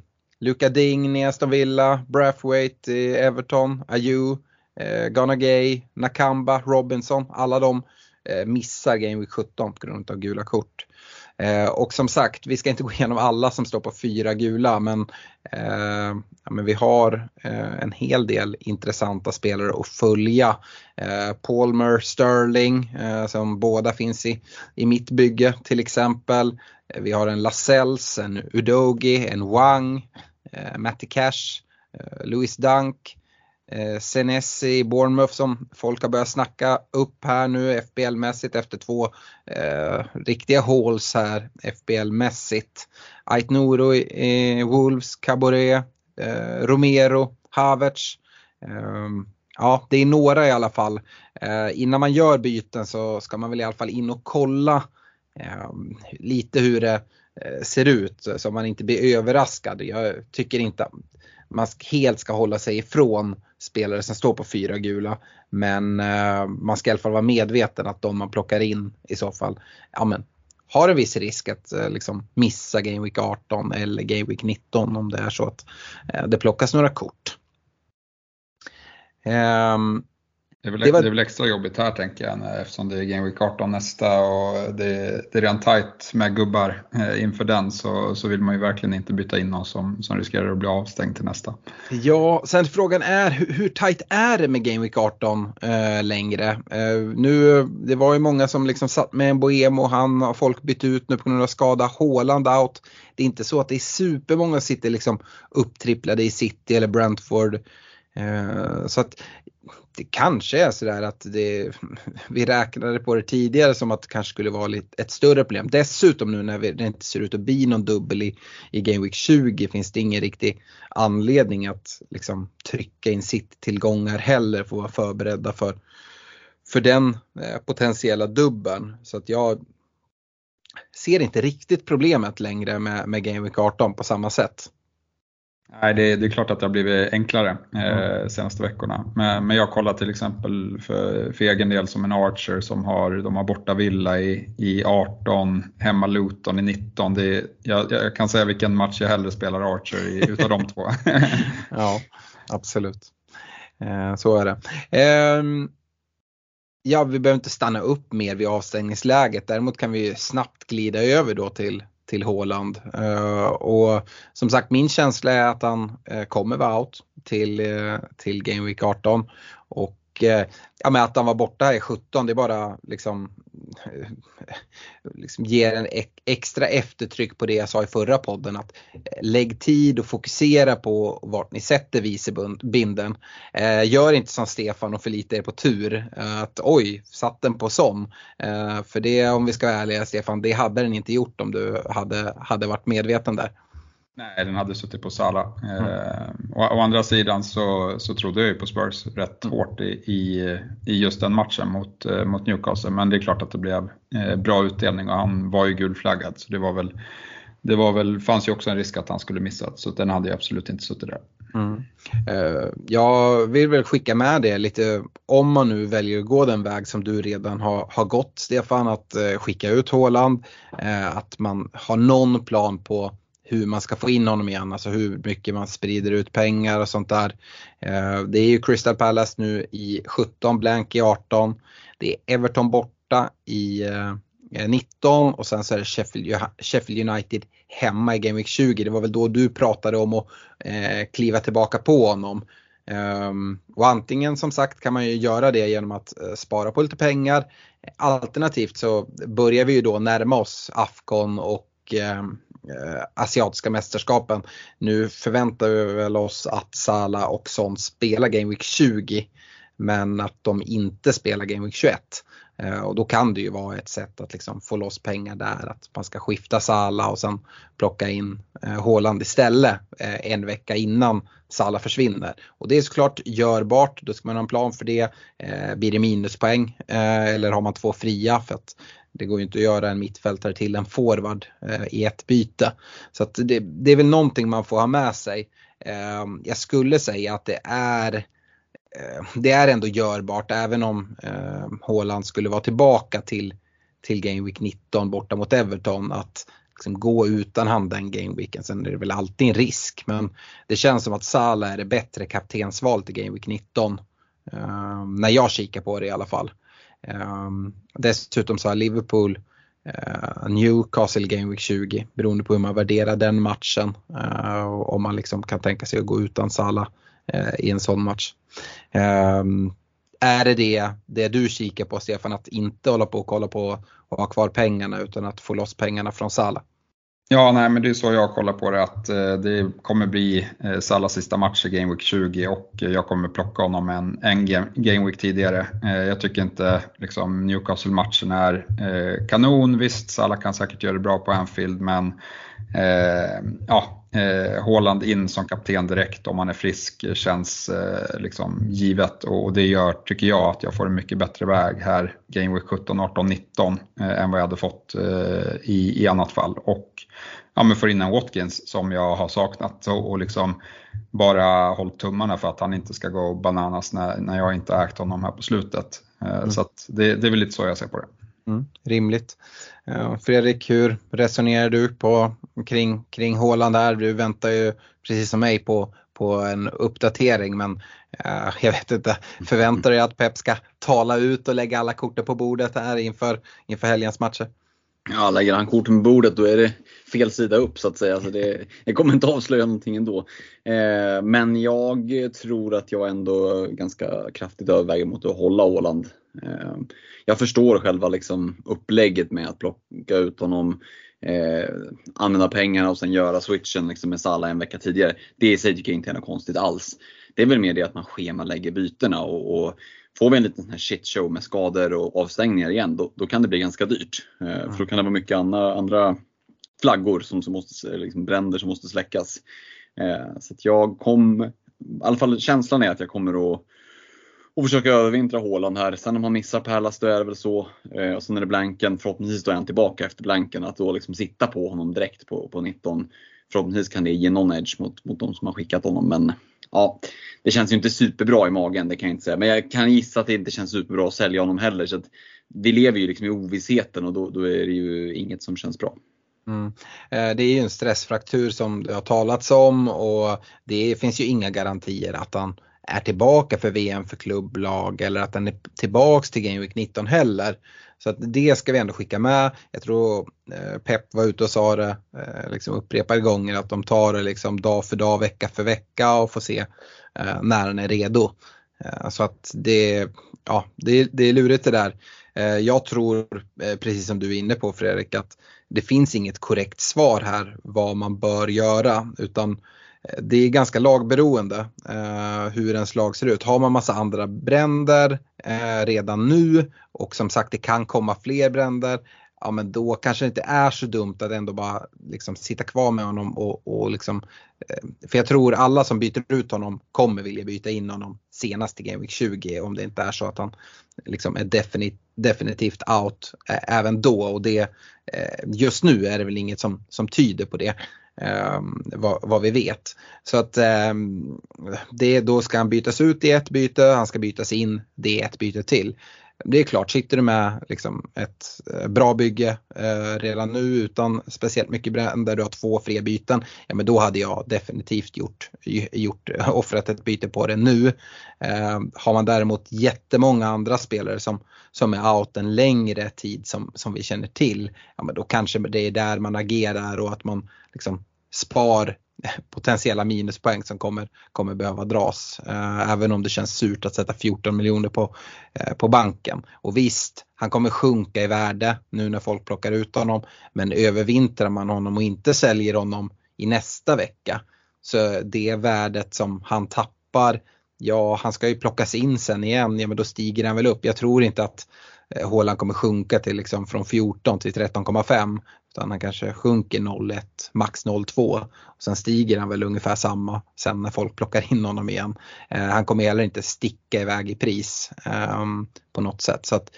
B: Luka Ding i Aston Villa, Brathwaite i Everton, Ayew eh, Ghana Gay, Nakamba, Robinson, alla de eh, missar Game Week 17 på grund av gula kort. Eh, och som sagt, vi ska inte gå igenom alla som står på fyra gula men, eh, ja, men vi har eh, en hel del intressanta spelare att följa. Eh, Palmer, Sterling eh, som båda finns i, i mitt bygge till exempel. Eh, vi har en Lascelles, en Udogi, en Wang, eh, Matty Cash, eh, Louis Dunk, Eh, Senesi i Bournemouth som folk har börjat snacka upp här nu FBL-mässigt efter två eh, riktiga håls här FBL-mässigt. Ait Noro i Wolves, Caboret, eh, Romero, Havertz. Ehm, ja, det är några i alla fall. Eh, innan man gör byten så ska man väl i alla fall in och kolla ehm, lite hur det eh, ser ut så man inte blir överraskad. Jag tycker inte att man helt ska hålla sig ifrån spelare som står på fyra gula. Men eh, man ska i alla fall vara medveten att de man plockar in i så fall ja, men, har en viss risk att eh, liksom, missa Game Week 18 eller Game Week 19 om det är så att eh, det plockas några kort.
D: Ehm, det är, väl, det, var... det är väl extra jobbigt här tänker jag eftersom det är Game Week 18 nästa och det, det är redan tight med gubbar eh, inför den så, så vill man ju verkligen inte byta in någon som, som riskerar att bli avstängd till nästa.
B: Ja, sen frågan är hur, hur tight är det med Game Week 18 eh, längre? Eh, nu, det var ju många som liksom satt med en Boemo och han har folk bytt ut nu på grund av skada. Håland out. Det är inte så att det är supermånga som sitter liksom upptripplade i City eller Brentford. Eh, så att det kanske är sådär att det, vi räknade på det tidigare som att det kanske skulle vara lite, ett större problem. Dessutom nu när det inte ser ut att bli någon dubbel i, i Game Week 20 finns det ingen riktig anledning att liksom trycka in sitt tillgångar heller för att vara förberedda för, för den eh, potentiella dubbeln. Så att jag ser inte riktigt problemet längre med, med Game Week 18 på samma sätt.
D: Nej, det, det, är klart att det har blivit enklare eh, senaste veckorna. Men, men jag kollar till exempel för, för egen del som en Archer som har, de har borta Villa i, i 18, hemma Luton i 19. Det, jag, jag kan säga vilken match jag hellre spelar Archer i, utav de två.
B: ja, absolut. Eh, så är det. Eh, ja, vi behöver inte stanna upp mer vid avstängningsläget. Däremot kan vi snabbt glida över då till till Håland. Uh, och som sagt min känsla är att han uh, kommer vara out till, uh, till Game Week 18. Och Eh, ja, att han var borta i 17 det är bara liksom, eh, liksom ger en extra eftertryck på det jag sa i förra podden. att eh, Lägg tid och fokusera på vart ni sätter vicebinden. Gör inte som Stefan och förlita er på tur. att oj, satt den på som. För det om vi ska vara ärliga Stefan, det hade den inte gjort om du hade, hade varit medveten där.
D: Nej, den hade suttit på Salah. Mm. Eh, å, å, andra sidan så, så trodde jag ju på Spurs rätt mm. hårt i, i, i, just den matchen mot, eh, mot Newcastle. Men det är klart att det blev eh, bra utdelning och han var ju gulflaggad. Så det var väl, det var väl, fanns ju också en risk att han skulle missa. Så den hade jag absolut inte suttit där. Mm.
B: Uh, jag vill väl skicka med det lite om man nu väljer att gå den väg som du redan har, har gått Stefan, att uh, skicka ut Håland. Att man har någon plan på hur man ska få in honom igen, alltså hur mycket man sprider ut pengar och sånt där. Eh, det är ju Crystal Palace nu i 17, Blank i 18. Det är Everton borta i eh, eh, 19 och sen så är det Sheffield United hemma i Game Week 20. Det var väl då du pratade om att kliva tillbaka på honom. Ehm, och antingen som sagt kan man ju göra det genom att spara på lite pengar. Alternativt så börjar vi ju då närma oss Afcon och ehm, Eh, asiatiska mästerskapen. Nu förväntar vi väl oss att Sala och Son spelar Game Week 20 men att de inte spelar Game Week 21. Eh, och då kan det ju vara ett sätt att liksom få loss pengar där, att man ska skifta Sala och sen plocka in eh, Håland istället en vecka innan Sala försvinner. Och det är såklart görbart, då ska man ha en plan för det. Blir det minuspoäng eller har man två fria för att det går ju inte att göra en mittfältare till en forward eh, i ett byte. Så det, det, är väl någonting man får ha med sig. Eh, jag skulle säga att det är eh, det är ändå görbart även om eh, Håland skulle vara tillbaka till, till Game Week 19 borta mot Everton. Att liksom gå utan han den gameweeken. Sen är det väl alltid en risk men det känns som att Salah är det bättre kaptensval till Game Week 19. Eh, när jag kikar på det i alla fall. Ehm, dessutom så har Liverpool eh, Newcastle Game Week 20 beroende på hur man värderar den matchen. Eh, om man liksom kan tänka sig att gå utan Salah eh, i en sån match. Ehm, är det, det det du kikar på Stefan, att inte hålla på och kolla på och ha kvar pengarna utan att få loss pengarna från Salah?
D: Ja, nej, men det är så jag kollar på det att eh, det kommer bli eh, Salas sista match i Game Week 20 och eh, jag kommer plocka honom en, en Game Week tidigare. Jag tycker inte liksom, Newcastle-matchen är kanon. Visst, Salah kan säkert göra det bra på Anfield men ja, eh, Håland in som kapten direkt om han är frisk känns eh, liksom givet och det gör, tycker jag, att jag får en mycket bättre väg här Game Week 17, 18, 19 eh, än vad jag hade fått eh, i, i annat fall. Och ja, men får in en Watkins som jag har saknat och, och liksom bara hållit tummarna för att han inte ska gå bananas när, när jag inte ägt honom här på slutet. Eh, mm. Så det, det är väl lite så jag ser på det.
B: Mm, rimligt. Fredrik, hur resonerar du på, kring, kring Håland där? Du väntar ju precis som mig på, på en uppdatering men uh, jag vet inte, förväntar du dig att Pep ska tala ut och lägga alla korten på bordet här inför, inför helgens matcher?
C: Ja, lägger han korten på bordet då är det fel sida upp så att säga. Alltså det, jag kommer inte avslöja någonting ändå. Eh, men jag tror att jag ändå ganska kraftigt överväger mot att hålla Åland. Eh, jag förstår själva liksom upplägget med att plocka ut honom, eh, använda pengarna och sen göra switchen liksom med Salah en vecka tidigare. Det i sig tycker jag inte är något konstigt alls. Det är väl mer det att man schemalägger bytena och, och får vi en liten shit show med skador och avstängningar igen, då, då kan det bli ganska dyrt. Mm. För då kan det vara mycket andra, andra flaggor som, som måste, liksom bränder som måste släckas. Eh, så att jag kom, i alla fall känslan är att jag kommer att och försöka övervintra Håland här. Sen om han missar Pärlas då är det väl så. Eh, och sen är det blanken. Förhoppningsvis då är han tillbaka efter blanken. Att då liksom sitta på honom direkt på, på 19. Förhoppningsvis kan det ge någon edge mot, mot de som har skickat honom. Men ja, det känns ju inte superbra i magen, det kan jag inte säga. Men jag kan gissa att det inte känns superbra att sälja honom heller. Så att vi lever ju liksom i ovissheten och då, då är det ju inget som känns bra.
B: Mm. Eh, det är ju en stressfraktur som det har talats om och det finns ju inga garantier att han är tillbaka för VM för klubblag eller att han är tillbaks till Game Week 19 heller. Så att det ska vi ändå skicka med. Jag tror eh, Pep var ute och sa det eh, liksom upprepade gånger att de tar det liksom dag för dag, vecka för vecka och får se eh, när den är redo. Så att det, ja, det, det är lurigt det där. Jag tror, precis som du är inne på Fredrik, att det finns inget korrekt svar här vad man bör göra utan Eh, det är ganska lagberoende eh, hur ens lag ser ut. Har man massa andra bränder eh, redan nu och som sagt det kan komma fler bränder, ja men då kanske det inte är så dumt att ändå bara liksom sitta kvar med honom och, och liksom, eh, för jag tror alla som byter ut honom kommer vilja byta in honom senast i Game Week 20 om det inte är så att han liksom är definitivt, definitivt out eh, även då och det eh, just nu är det väl inget som, som tyder på det eh, vad, vad, vi vet. Så att eh, det, då ska han bytas ut i ett byte, han ska bytas in, det är ett byte till. Det är klart, sitter du med liksom ett eh, bra bygge eh, redan nu utan speciellt mycket bränder, du har två fria byten, ja men då hade jag definitivt gjort, gjort eh, offrat ett byte på det nu. Eh, har man däremot jättemånga andra spelare som, som är out en längre tid som, som vi känner till, ja men då kanske det är där man agerar och att man liksom spar potentiella minuspoäng som kommer, kommer behöva dras. Eh, även om det känns surt att sätta 14 miljoner på, eh, på banken. Och visst, han kommer sjunka i värde nu när folk plockar ut honom. Men övervintrar man honom och inte säljer honom i nästa vecka så det värdet som han tappar, ja han ska ju plockas in sen igen, ja men då stiger han väl upp. Jag tror inte att Eh, Håland kommer sjunka till liksom från 14 till 13,5 utan han kanske sjunker 0,1, max 0,2 och sen stiger han väl ungefär samma sen när folk plockar in honom igen. Eh, han kommer heller inte sticka iväg i pris eh, på något sätt. Så att,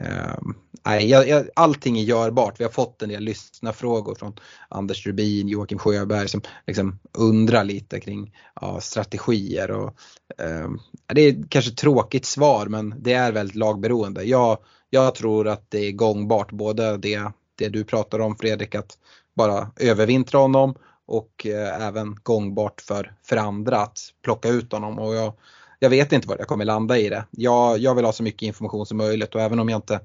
B: Ehm, nej, jag, jag, allting är görbart. Vi har fått en del lyssnarfrågor från Anders Rubin, Joakim Sjöberg som liksom undrar lite kring ja, strategier. Och, eh, det är kanske ett tråkigt svar men det är väldigt lagberoende. Jag, jag tror att det är gångbart både det det du pratar om Fredrik, att bara övervintra honom och eh, även gångbart för, för andra att plocka ut honom. Och jag, jag vet inte var jag kommer landa i det. Jag, jag vill ha så mycket information som möjligt och även om jag inte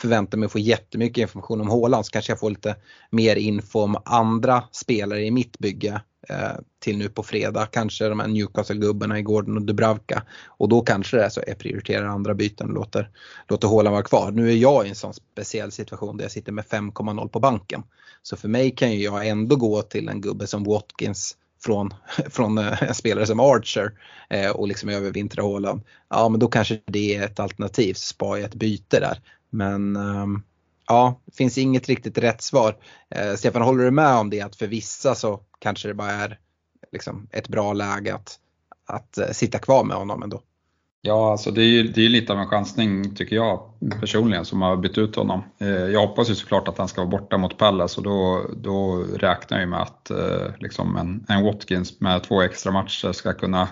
B: förväntar mig att få jättemycket information om Håland så kanske jag får lite mer info om andra spelare i mitt bygge eh, till nu på fredag. Kanske de här Newcastle-gubbarna i Gordon och Dubravka. Och då kanske det är så jag prioriterar andra byten och låter, låter Håland vara kvar. Nu är jag i en sån speciell situation där jag sitter med 5,0 på banken. Så för mig kan ju jag ändå gå till en gubbe som Watkins från, från eh, en spelare som Archer eh, och liksom övervintra Håland. Ja men då kanske det är ett alternativ, spara ett byte där. Men um, ja, det finns inget riktigt rätt svar. Eh, Stefan, håller du med om det att för vissa så kanske det bara är liksom, ett bra läge att, att eh, sitta kvar med honom ändå?
D: Ja, alltså det är ju det är lite av en chansning tycker jag personligen som har bytt ut honom. Eh, jag hoppas ju såklart att han ska vara borta mot Pallas och då, då räknar jag med att eh, liksom en, en Watkins med två extra matcher ska kunna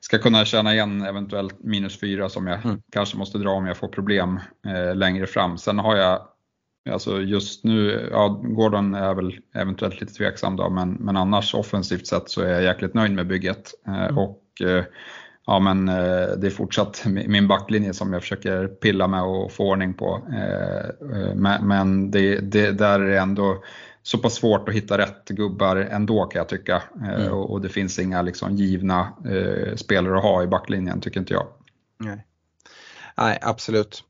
D: ska kunna känna igen eventuellt minus fyra som jag mm. kanske måste dra om jag får problem eh, längre fram. Sen har jag, alltså just nu, ja Gordon är väl eventuellt lite tveksam då, men, men annars offensivt sett så är jag jäkligt nöjd med bygget. Eh, mm. Och eh, ja men eh, det är fortsatt min backlinje som jag försöker pilla med och få ordning på. Eh, eh, men det, det, där är det ändå så pass svårt att hitta rätt gubbar ändå kan jag tycka. Mm. Och, det finns inga liksom givna spelare att ha i backlinjen tycker inte jag.
B: Nej, Nej absolut.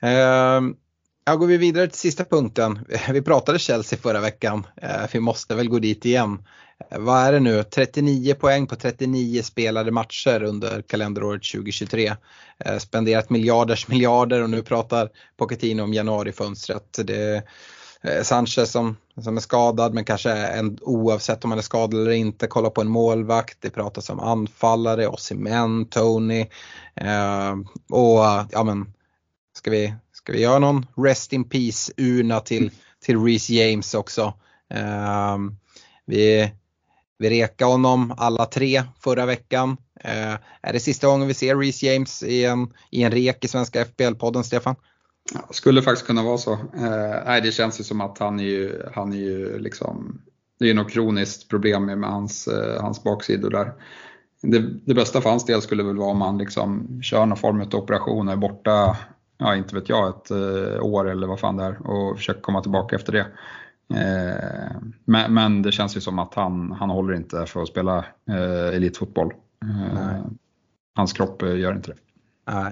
B: Ehm, Ja, går vi vidare till sista punkten. Vi pratade Chelsea förra veckan. Vi måste väl gå dit igen. Vad är det nu? 39 poäng på 39 spelade matcher under kalenderåret 2023. Eh, spenderat miljarders miljarder och nu pratar Pochettino om januarifönstret. Det är Sanchez som, som är skadad men kanske en, oavsett om han är skadad eller inte, kolla på en målvakt. Det pratas om anfallare, Osimhen, Tony. Eh, och ja men, ska vi, ska vi göra någon Rest in Peace-urna till, till Reece James också? Eh, vi, vi rekade honom alla tre förra veckan. Eh, är det sista gången vi ser Reece James i en, i en rek i Svenska FBL-podden, Stefan?
D: Ja, skulle faktiskt kunna vara så. Eh, nej, det känns ju som att han är ju, han är ju liksom, det är ju något kroniskt problem med hans, eh, hans baksidor där. Det, det, bästa för hans del skulle väl vara om han liksom kör någon form av operation och är borta, ja inte vet jag, ett eh, år eller vad fan det är och försöker komma tillbaka efter det. Eh, men, men, det känns ju som att han, han håller inte för att spela eh, elitfotboll. Eh, hans kropp gör inte det.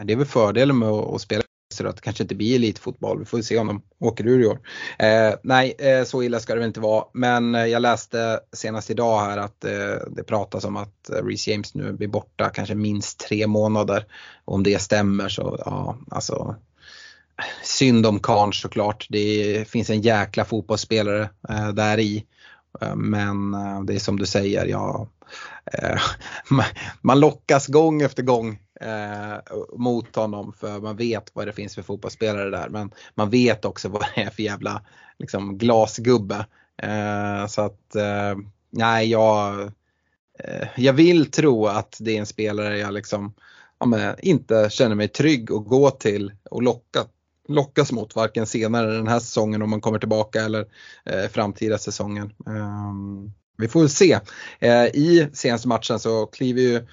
B: det är väl fördelen med att, spela så att det kanske inte blir elitfotboll. Vi får se om de åker ur i år. Eh, nej, eh, så illa ska det väl inte vara. Men eh, jag läste senast idag här att det pratas om att Reece James nu blir borta kanske minst tre månader. Och om det stämmer så, ja, alltså synd om Karn såklart. Det finns en jäkla fotbollsspelare eh, där i. Eh, men eh, det är som du säger, ja, eh, man lockas gång efter gång eh, mot honom för man vet vad det finns för fotbollsspelare där. Men man vet också vad det är för jävla liksom, glasgubbe. Eh, så att eh, nej, jag, eh, jag vill tro att det är en spelare jag liksom ja, inte känner mig trygg att gå till och locka lockas mot varken senare den här säsongen om man kommer tillbaka eller eh, framtida säsongen. Um, vi får väl se. Eh, I senaste matchen så kliver ju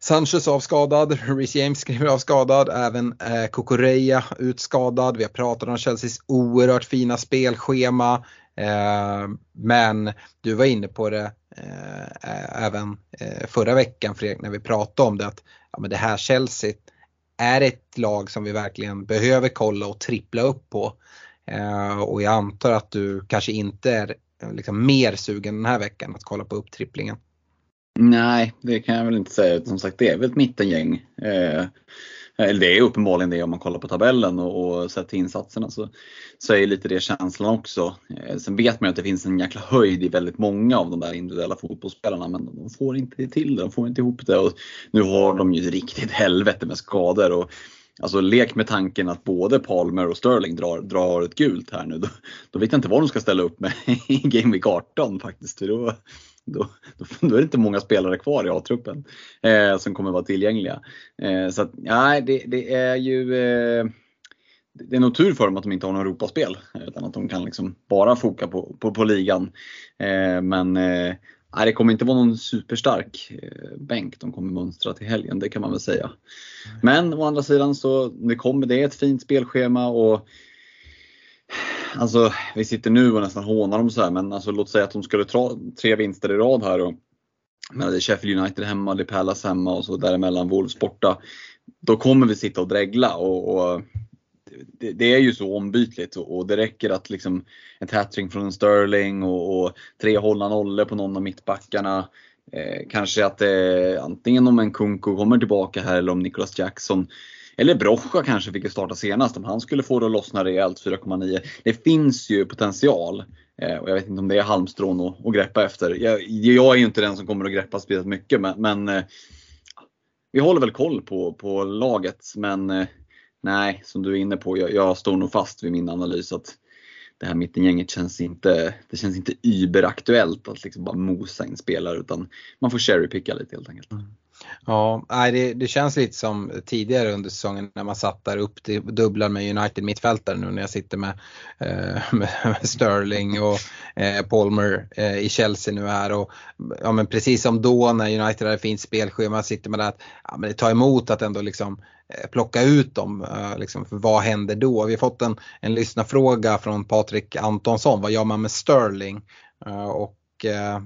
B: Sanchez avskadad, Reece James kliver avskadad, även eh, Kukureya utskadad. Vi har pratat om Chelseas oerhört fina spelschema. Eh, men du var inne på det eh, även eh, förra veckan Fredrik när vi pratade om det att ja, men det här Chelsea är ett lag som vi verkligen behöver kolla och trippla upp på. Eh, och jag antar att du kanske inte är eh, liksom mer sugen den här veckan att kolla på upptripplingen.
C: Nej, det kan jag väl inte säga. Som sagt, det är väl ett mittengäng. Eh, eller det är uppenbarligen det om man kollar på tabellen och, och sett till insatserna så, så är lite det känslan också. Eh, sen vet man ju att det finns en jäkla höjd i väldigt många av de där individuella fotbollsspelarna men de får inte till det, de får inte ihop det och nu har de ju riktigt helvete med skador. Och, Alltså lek med tanken att både Palmer och Sterling drar, drar ett gult här nu. Då, då vet jag inte vad de ska ställa upp med i Game Week 18 faktiskt. Då, då, då, är det inte många spelare kvar i A-truppen eh, som kommer vara tillgängliga. Eh, så att, nej, det, det, är ju eh, det är nog tur för dem att de inte har något Europaspel utan att de kan liksom bara foka på, på, på ligan. Eh, men eh, nej, det kommer inte vara någon superstark eh, bänk de kommer mönstra till helgen, det kan man väl säga. Men å andra sidan så det kommer det är ett fint spelschema och alltså, vi sitter nu och nästan hånar dem så här, men alltså, låt säga att de skulle ta tre vinster i rad här. Och, men det är Sheffield United hemma, det är Palace hemma och så däremellan Wolves borta. Då kommer vi sitta och dregla och, och det, det, är ju så ombytligt och, och det räcker att liksom ett hattrick från Sterling och, och tre hålla nollor på någon av mittbackarna. Eh, kanske att eh, antingen om en Kunko kommer tillbaka här eller om Nicholas Jackson eller Brocha kanske fick starta senast om han skulle få det att lossna rejält 4,9. Det finns ju potential. Eh, och jag vet inte om det är halmstrån att, att greppa efter. Jag, jag, är ju inte den som kommer att greppa spelet mycket men, men eh, vi håller väl koll på, på laget. Men eh, nej, som du är inne på, jag, jag står nog fast vid min analys att det här mittengänget känns inte, det känns inte überaktuellt att liksom bara mosa in spelare utan man får cherrypicka lite helt enkelt. Mm.
B: Ja, det, det känns lite som tidigare under säsongen när man satt där upp till dubblar med United mittfältare nu när jag sitter med, eh, med Sterling och eh, Palmer eh, i Chelsea nu här och ja, men precis som då när United hade fint spelschema sitter man där att ja, men det tar emot att ändå liksom Eh, plocka ut dem. Eh, liksom, för vad händer då? Vi har fått en, en lyssnarfråga från Patrik Antonsson. Vad gör man med Sterling? Eh, och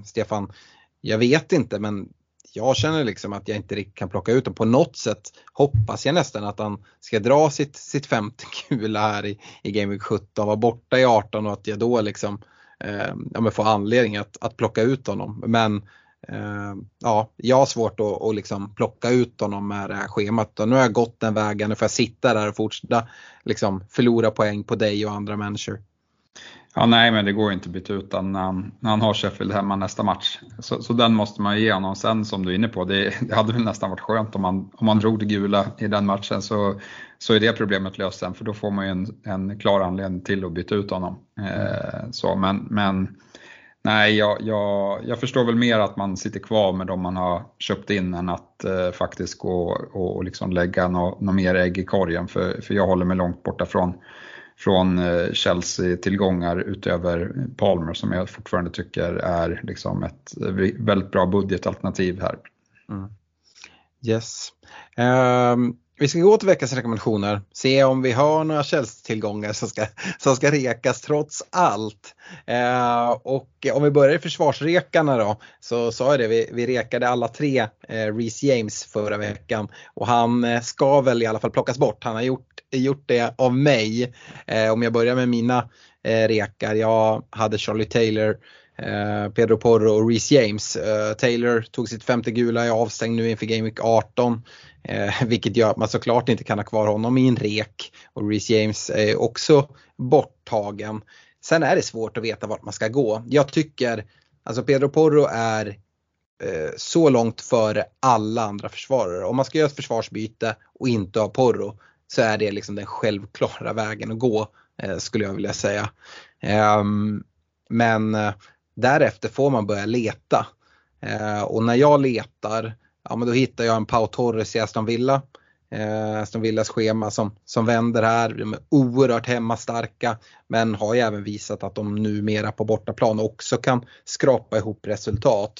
B: Stefan, jag vet inte men jag känner liksom att jag inte riktigt kan plocka ut dem. På något sätt hoppas jag nästan att han ska dra sitt, sitt femte kula här i, i Game Week 17, vara borta i 18 och att jag då liksom eh, ja, får anledning att, att plocka ut honom. Men Eh, ja, jag har svårt att, att liksom plocka ut honom med det här schemat. Och nu har jag gått den vägen, nu får jag sitta där och fortsätta liksom förlora poäng på dig och andra människor.
D: Ja, nej, men det går inte att byta ut den när han, när han har Sheffield hemma nästa match. Så, så den måste man ge honom. Sen som du är inne på, det, det hade väl nästan varit skönt om man, om man drog det gula i den matchen så, så är det problemet löst sen för då får man ju en, en klar anledning till att byta ut honom. Eh, så, men, men nej, jag, jag, jag förstår väl mer att man sitter kvar med de man har köpt in än att eh, faktiskt gå och, och liksom lägga något no mer ägg i korgen för, för jag håller mig långt borta från från eh, Chelsea-tillgångar utöver Palmer som jag fortfarande tycker är liksom ett eh, väldigt bra budgetalternativ här. Mm.
B: Yes. Um, vi ska gå till veckans rekommendationer, se om vi har några Chelsea-tillgångar som ska, som ska rekas trots allt. Eh, och om vi börjar i försvarsrekarna då, så sa jag det, vi, vi rekade alla tre eh, Reece James förra veckan och han eh, ska väl i alla fall plockas bort. Han har gjort gjort det av mig. Eh, om jag börjar med mina eh, rekar. Jag hade Charlie Taylor, eh, Eh, Pedro Porro och Reece James. Eh, Taylor tog sitt femte gula, är avstängd nu inför Game Week 18. Eh, vilket gör att man såklart inte kan ha kvar honom i en rek. Och Reece James är också borttagen. Sen är det svårt att veta vart man ska gå. Jag tycker, alltså Pedro Porro är eh, så långt före alla andra försvarare. Om man ska göra ett försvarsbyte och inte ha Porro så är det liksom den självklara vägen att gå eh, skulle jag vilja säga. Ehm, men eh, därefter får man börja leta. Eh, och när jag letar, ja men då hittar jag en Pau Torres i Aston Villa. Eh, Aston Villas schema som, som vänder här, de är oerhört hemmastarka men har ju även visat att de numera på bortaplan också kan skrapa ihop resultat.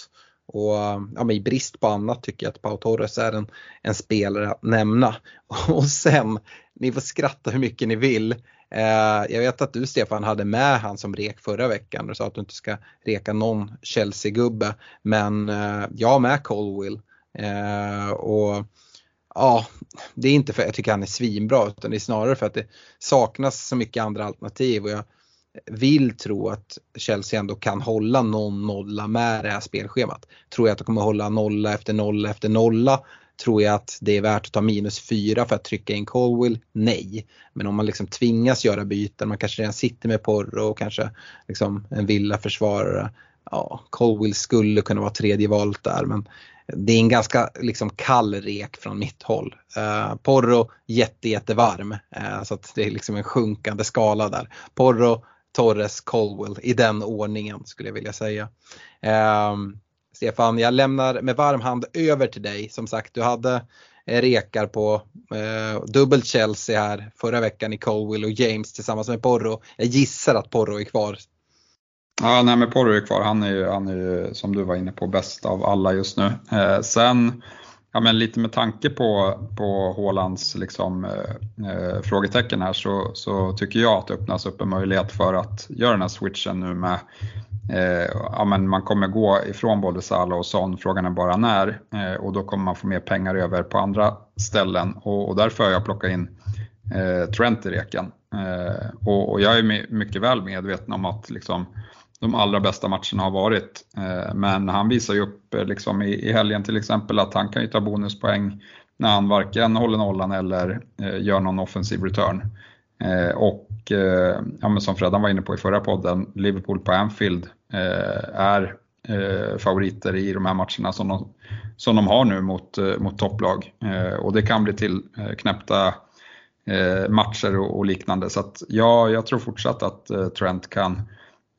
B: Och ja, i brist på annat tycker jag att Pau Torres är en, en spelare att nämna. Och sen, ni får skratta hur mycket ni vill. Eh, jag vet att du Stefan hade med han som rek förra veckan och sa att du inte ska reka någon Chelsea-gubbe. Men eh, jag har med Colwill. Eh, och ja, det är inte för att jag tycker han är svinbra utan det är snarare för att det saknas så mycket andra alternativ. Och jag, vill tro att Chelsea ändå kan hålla någon nolla med det här spelschemat. Tror jag att de kommer hålla nolla efter nolla efter nolla. Tror jag att det är värt att ta minus 4 för att trycka in Colwill? Nej. Men om man liksom tvingas göra byten, man kanske redan sitter med Porro och kanske liksom en villaförsvarare. Ja, Colwill skulle kunna vara tredje valet där men det är en ganska liksom kall rek från mitt håll. Uh, Porro jätte, jättevarm uh, så att det är liksom en sjunkande skala där. Porro Torres, Colwell i den ordningen skulle jag vilja säga. Eh, Stefan, jag lämnar med varm hand över till dig. Som sagt, du hade eh, rekar på eh, dubbelt Chelsea här förra veckan i Colwell och James tillsammans med Porro. Jag gissar att Porro är kvar.
D: Ja, nej men Porro är kvar. Han är ju, han är ju som du var inne på bäst av alla just nu. Eh, sen Ja, men lite med tanke på, på Hålands liksom, eh, eh, frågetecken här så, så tycker jag att det öppnas upp en möjlighet för att göra den här switchen nu med eh, ja, men man kommer gå ifrån både Sala och Son, frågan är bara när eh, och då kommer man få mer pengar över på andra ställen och, och därför har jag plockat in eh, Trent i reken. Eh, och, och, jag är mycket väl medveten om att liksom, de allra bästa matcherna har varit. Eh, men han visar ju upp eh, liksom i helgen till exempel att han kan ju ta bonuspoäng när han varken håller nollan eller eh, gör någon offensiv return. Och ja, men som Freddan var inne på i förra podden, Liverpool på Anfield är favoriter i de här matcherna som de, som de har nu mot, mot topplag. Och det kan bli till knäppta matcher och, och liknande. Så att, ja, jag tror fortsatt att Trent kan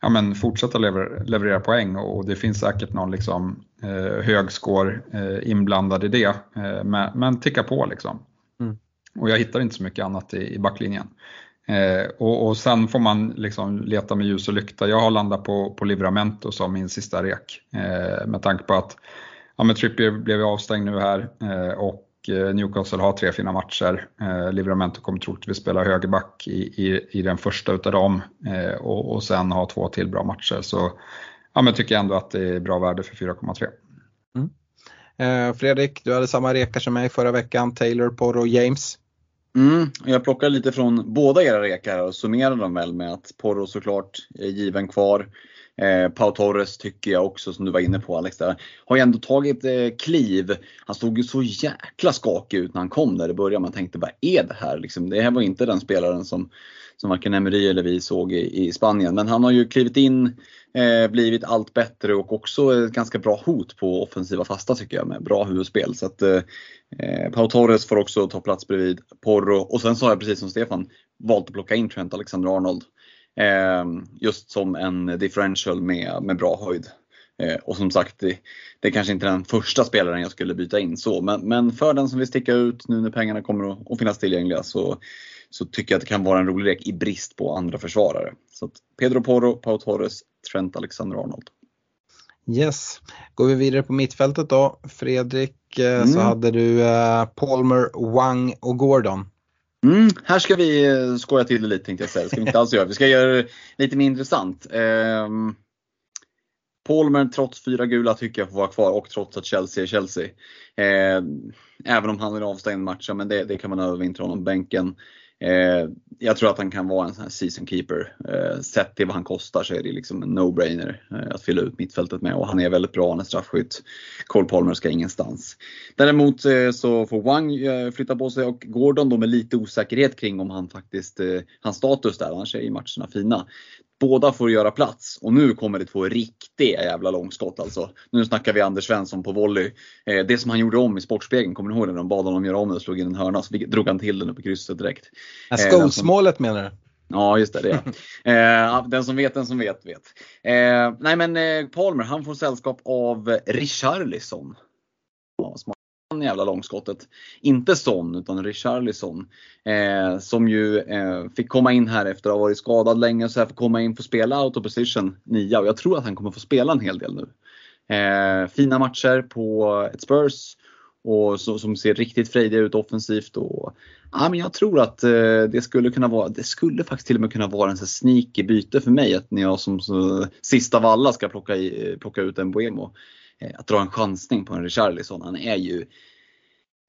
D: ja, men fortsätta lever, leverera poäng och det finns säkert någon liksom, eh, hög score eh, inblandad i det. Eh, men, men ticka på liksom. Mm. Och jag hittar inte så mycket annat i, i backlinjen. Eh, och, och sen får man liksom leta med ljus och lykta. Jag har landat på, på Livramento som min sista rek. Eh, med tanke på att ja, men Trippier blev avstängd nu här eh, och Newcastle har tre fina matcher. Eh, Livramento kommer troligtvis spela högerback i, i, i den första utav dem eh, och, och sen ha två till bra matcher. Så ja, men tycker jag ändå att det är bra värde för 4,3.
B: Mm. Eh, Fredrik, du hade samma rekar som mig förra veckan, Taylor, Porro och James.
C: Mm, jag plockar lite från båda era rekar och summerar dem väl med att Porro såklart är given kvar. Eh, Pau Torres tycker jag också, som du var inne på Alex, där, har ju ändå tagit eh, kliv. Han stod ju så jäkla skakig ut när han kom där i början. Man tänkte, vad är det här? Liksom, det här var inte den spelaren som, som varken Emery eller vi såg i, i Spanien. Men han har ju klivit in, eh, blivit allt bättre och också ett ganska bra hot på offensiva fasta tycker jag med bra huvudspel. Så att, eh, eh Pau Torres får också ta plats bredvid Porro och sen så har jag precis som Stefan valt att plocka in Trent Alexander-Arnold. Ehm, just som en differential med, med bra höjd. Eh, och som sagt, det, det är kanske inte den första spelaren jag skulle byta in så, men, men för den som vill sticka ut nu när pengarna kommer att, att finnas tillgängliga så, så tycker jag att det kan vara en rolig lek i brist på andra försvarare. Så Pedro Porro, Pau Torres, Trent Alexander-Arnold.
B: Yes, går vi vidare på mittfältet då. Fredrik, eh, mm. så hade du eh, Palmer, Wang och Gordon.
C: Mm, här ska vi eh, skoja till det lite tänkte jag säga. Det ska vi inte alls göra. Vi ska göra det lite mer intressant. Ehm, um, Palmer trots fyra gula tycker jag får vara kvar och trots att Chelsea är Chelsea. Eh, även om han är avstängd matchen, men det, det kan man övervintra honom bänken. Eh, jag tror att han kan vara en sån här season keeper. Eh, sett till vad han kostar så är det liksom en no-brainer eh, att fylla ut mittfältet med och han är väldigt bra, han är straffskytt. Cole Palmer ska ingenstans. Däremot eh, så får Wang eh, flytta på sig och Gordon då med lite osäkerhet kring om han faktiskt, eh, hans status där, annars är ju matcherna fina. Båda får göra plats och nu kommer det två riktiga jävla långskott alltså. Nu snackar vi Anders Svensson på volley. Eh, det som han gjorde om i Sportspegeln, kommer ni ihåg det? När de bad honom göra om det och slog in en hörna så drog han till den uppe i krysset direkt.
B: Ja, Scholes-målet menar du?
C: Ja, just det. det. eh, den som vet, den som vet, vet. Eh, nej men eh, Palmer, han får sällskap av Richarlison. Jävla långskottet. Inte Son, utan Richarlison. Eh, som ju eh, fick komma in här efter att ha varit skadad länge, så här får komma in och spela out of position 9 och jag tror att han kommer få spela en hel del nu. Eh, fina matcher på ett Spurs och så, som ser riktigt frejdiga ut offensivt. Och, ja, men jag tror att eh, det skulle kunna vara, det skulle faktiskt till och med kunna vara en så sneaky byte för mig. Att när jag som så, sista av alla ska plocka, i, plocka ut en Boemo. Eh, att dra en chansning på en Richarlison. Han är ju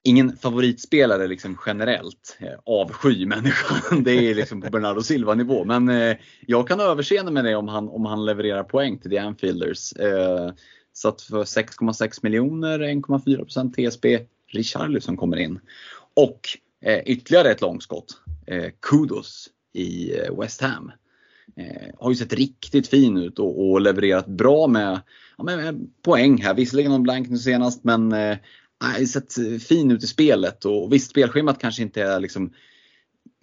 C: ingen favoritspelare liksom generellt. Eh, avsky människan. Det är liksom på Bernardo Silva nivå. Men eh, jag kan överseende med det om han, om han levererar poäng till The Anfielders. Så att för 6,6 miljoner, 1,4% TSB, Richarlison kommer in. Och ytterligare ett långskott. Kudos i West Ham. Eh, har ju sett riktigt fin ut och, och levererat bra med, ja, med, poäng här. Visserligen någon blank nu senast men eh, har sett eh, fin ut i spelet och visst spelschemat kanske inte är liksom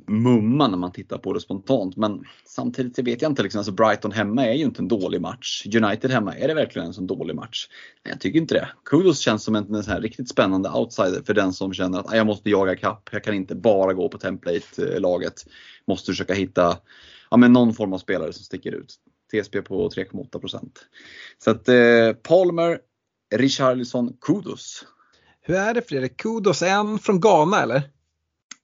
C: mumma när man tittar på det spontant. Men samtidigt så vet jag inte, liksom, alltså Brighton hemma är ju inte en dålig match. United hemma, är det verkligen en sån dålig match? Nej, jag tycker inte det. Kudos känns som en, en sån här riktigt spännande outsider för den som känner att jag måste jaga kapp. Jag kan inte bara gå på template-laget. Eh, måste försöka hitta ja, men någon form av spelare som sticker ut. TSB på 3,8% Så att eh, Palmer, Richarlison, Kudos.
B: Hur är det Fredrik? Kudos, är han från Ghana eller?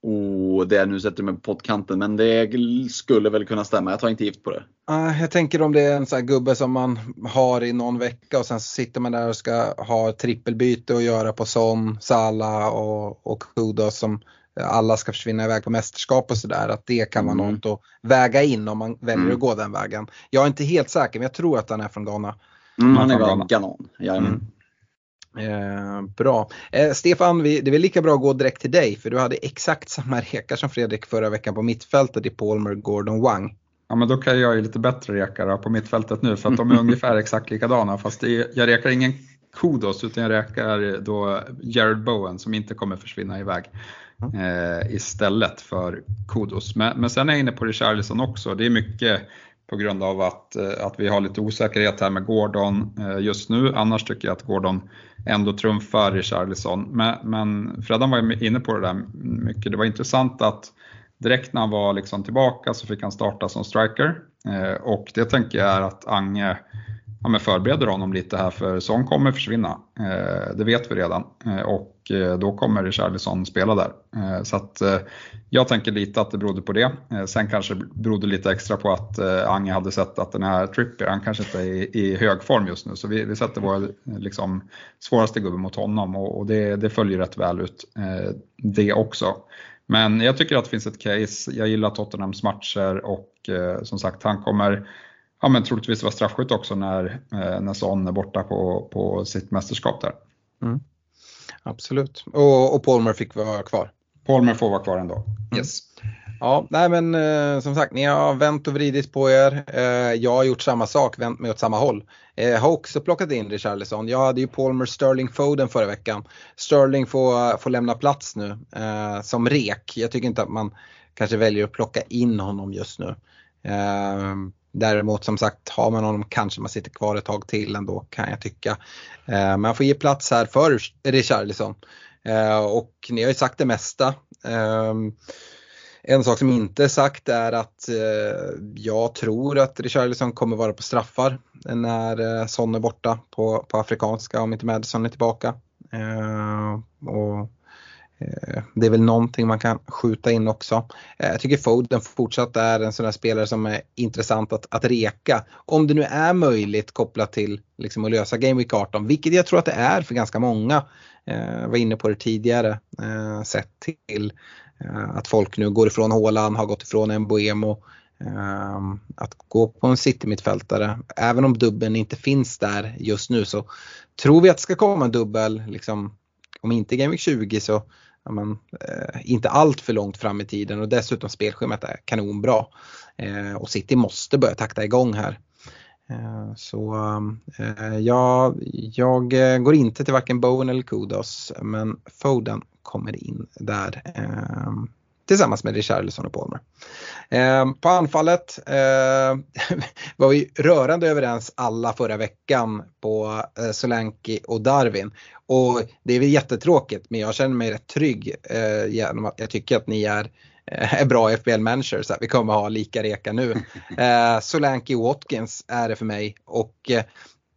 C: Oh, det är nu sätter du mig på pottkanten men det skulle väl kunna stämma. Jag tar inte gift på det.
B: Uh, jag tänker om det är en sån här gubbe som man har i någon vecka och sen sitter man där och ska ha trippelbyte och göra på Son, Salah och, och Kudos som alla ska försvinna iväg på mästerskap och sådär. Att det kan vara
C: Mm.
B: något att väga in om man väljer
C: Mm.
B: att gå den vägen. Jag är inte helt säker men jag tror att han är från Ghana.
C: Mm, han är
D: från Ghana.
C: Ganon. Jajamän.
B: Eh, bra. Eh, Stefan, vi, det är väl lika bra att gå direkt till dig för du hade exakt samma rekar som Fredrik förra veckan på mittfältet i Palmer, Gordon, Wang.
D: Ja, men då kan jag ju lite bättre rekar på mittfältet nu för att de är ungefär exakt likadana. Fast är, jag rekar ingen Kudos utan jag räkar då Jared Bowen som inte kommer försvinna iväg eh, istället för Kudos. Men, men sen är jag inne på Richarlison också. Det är mycket på grund av att, eh, att vi har lite osäkerhet här med Gordon eh, just nu. Annars tycker jag att Gordon ändå trumfar Richarlison. Men, men Freddan var ju inne på det där mycket. Det var intressant att direkt när han var liksom tillbaka så fick han starta som striker. Eh, och det tänker jag är att Ange ja, förbereder honom lite här för Son kommer försvinna. Det vet vi redan. Och och eh, då kommer Richarlison spela där. Eh, så att eh, jag tänker lite att det berodde på det. Sen kanske det berodde lite extra på att Ange hade sett att den här Trippier, han kanske inte är i, hög form just nu. Så vi, vi sätter vår liksom, svåraste gubbe mot honom och, och det, det följer rätt väl ut det också. Men jag tycker att det finns ett case. Jag gillar Tottenhams matcher och som sagt han kommer ja, men troligtvis vara straffskytt också när, när Son är borta på, på sitt mästerskap där. Mm.
B: Absolut. Och, och Palmer fick vara kvar.
D: Palmer får vara kvar ändå. Yes.
B: Ja, nej men eh, som sagt, ni har vänt och vridit på er. Eh, jag har gjort samma sak, vänt mig åt samma håll. Eh, Jag har också plockat in Richarlison. Jag hade ju Palmer, Sterling, Foden förra veckan. Sterling får, får lämna plats nu eh, som rek. Jag tycker inte att man kanske väljer att plocka in honom just nu. Däremot som sagt, har man honom kanske man sitter kvar ett tag till ändå kan jag tycka. Eh, men man får ge plats här för Richarlison. Eh, och ni har ju sagt det mesta. Ehm, en sak som inte är sagt är att eh, jag tror att Richarlison kommer vara på straffar när eh, Son är borta på, på afrikanska om inte Madison är tillbaka. Eh, och, Eh, det är väl någonting man kan skjuta in också. Eh, jag tycker Foden fortsatt är en sån här spelare som är intressant att, att reka. Om det nu är möjligt kopplat till liksom, att lösa Game Week 18, vilket jag tror att det är för ganska många. Eh, jag var inne på det tidigare, sett till Att folk nu går ifrån Håland, har gått ifrån en Boemo. Ehm, att gå på en city-mittfältare, även om dubbeln inte finns där just nu så tror vi att det ska komma en dubbel, liksom, om inte Game Week 20 så ja, men, eh, inte allt för långt fram i tiden och dessutom spelschemat är kanonbra. Eh, och City måste börja takta igång här. Eh, Så eh, jag, jag går inte till varken Bowen eller Kudos men Foden kommer in där eh, tillsammans med Richarlison och Palmer. Eh, på anfallet eh, var vi rörande överens alla förra veckan på eh, Solanke och Darwin. Och det är väl jättetråkigt men jag känner mig rätt trygg eh, genom att jag tycker att ni är är bra FBL-managers. Vi kommer ha lika reka nu. Eh, Solanke och Watkins är det för mig och eh,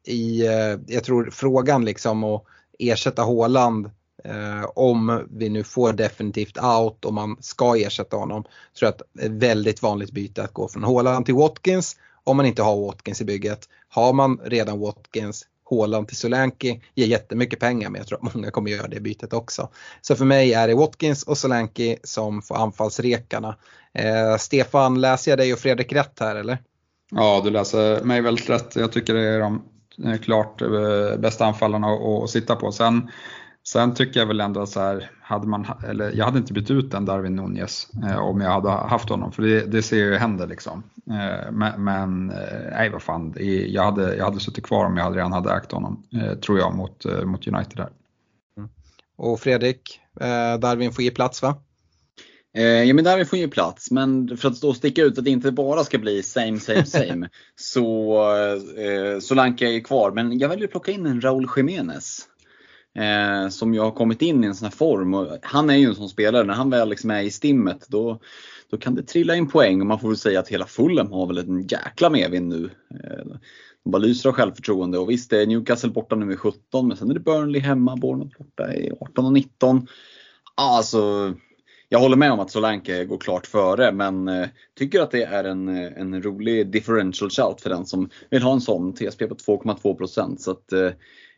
B: i, eh, jag tror frågan liksom att ersätta Haaland eh, om vi nu får definitivt out och man ska ersätta honom. Tror jag att det är ett väldigt vanligt byte att gå från Haaland till Watkins om man inte har Watkins i bygget. Har man redan Watkins Haaland till Solanke ger jättemycket pengar men jag tror att många kommer göra det bytet också. Så för mig är det Watkins och Solanke som får anfallsrekarna. Eh, Stefan, läser jag dig och Fredrik rätt här eller?
D: Ja, du läser mig väldigt rätt. Jag tycker det är de eh, klart eh, bästa anfallarna att, att sitta på. Sen, sen tycker jag väl ändå så här, hade man, eller jag hade inte bytt ut den Darwin Nunez eh, om jag hade haft honom, för det, det ser ju händer liksom. Eh, men, men eh, nej vad fan, det- jag hade, jag hade suttit kvar om jag redan hade ägt honom, eh, tror jag, mot, eh, mot United där.
B: Och Fredrik, eh, Darwin får ge plats va?
C: Eh, ja men där får ju plats, men för att då sticka ut att det inte bara ska bli same, same, same. så eh, Solanke är ju kvar, men jag väljer att plocka in en Raúl Jiménez. Eh, som ju har kommit in i en sån här form. Och han är ju en sån spelare, när han väl liksom är i stimmet då, då kan det trilla in poäng och man får väl säga att hela Fulham har väl en jäkla medvind nu. Eh, de bara lyser av självförtroende och visst det är Newcastle borta nu med 17 men sen är det Burnley hemma, Bournemouth borta i 18 och 19. Alltså, jag håller med om att Solanke går klart före men eh, tycker att det är en, eh, en rolig differential shout för den som vill ha en sån TSP på 2,2% så att eh,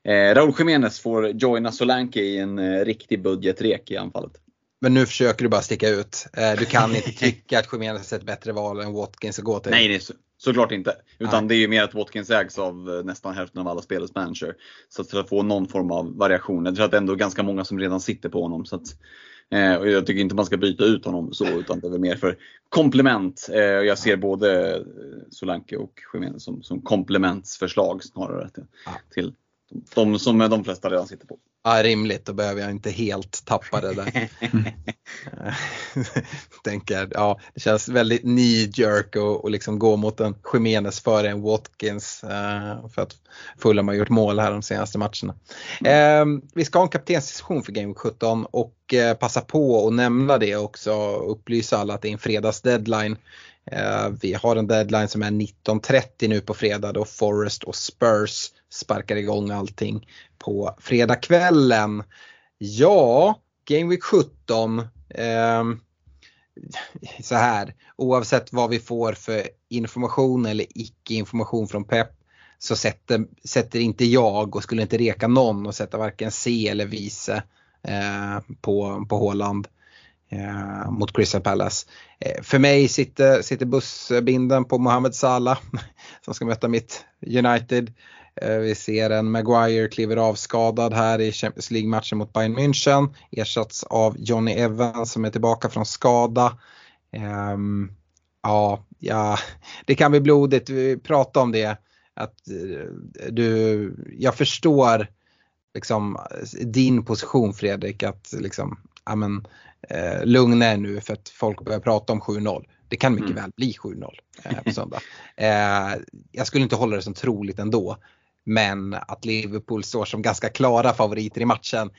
C: eh, Raúl Jiménez får joina Solanke i en eh, riktig budgetrek i anfallet.
B: Men nu försöker du bara sticka ut. Eh, du kan inte tycka att Jiménez är ett bättre val än Watkins att gå till.
C: Nej, det är så, såklart inte. Utan Nej. det är ju mer att Watkins ägs av eh, nästan hälften av alla spelets manager. Så att för att få någon form av variation. Jag tror att det är ändå ganska många som redan sitter på honom. Så att, eh, och jag tycker inte man ska byta ut honom så, utan det är väl mer för komplement. Eh, jag ser både Solanke och Jiménez som, som komplementsförslag snarare till, till de som de flesta redan sitter på.
B: Ja, rimligt, då behöver jag inte helt tappa det där. Tänker, ja, det känns väldigt knee jerk och, och liksom gå mot en Jimenez före en Watkins uh, för att Fulham har gjort mål här de senaste matcherna. Uh, vi ska ha en kaptensdiskussion för Game 17 och uh, passa på att nämna det också upplysa alla att det är en fredagsdeadline. Eh, vi har en deadline som är 19.30 nu på fredag då Forest och Spurs sparkar igång allting på fredagskvällen. Ja, Game Week 17. Eh, så här, oavsett vad vi får för information eller icke information från Pep så sätter, sätter inte jag och skulle inte reka någon och sätta varken C eller vice eh, på, på Håland eh, mot Crystal Palace. Eh, för mig sitter, sitter bussbinden på Mohamed Salah som ska möta mitt United. Eh, vi ser en Maguire kliver av skadad här i Champions League-matchen mot Bayern München. Ersatts av Johnny Evans som är tillbaka från skada. Ehm, ja, ja, det kan bli blodigt. Vi pratade om det. Att eh, du, jag förstår liksom din position Fredrik att liksom, amen, eh, lugna er nu för att folk börjar prata om 7-0. Det kan mycket mm. väl bli 7-0 eh, på söndag. Eh, jag skulle inte hålla det som troligt ändå. Men att Liverpool står som ganska klara favoriter i matchen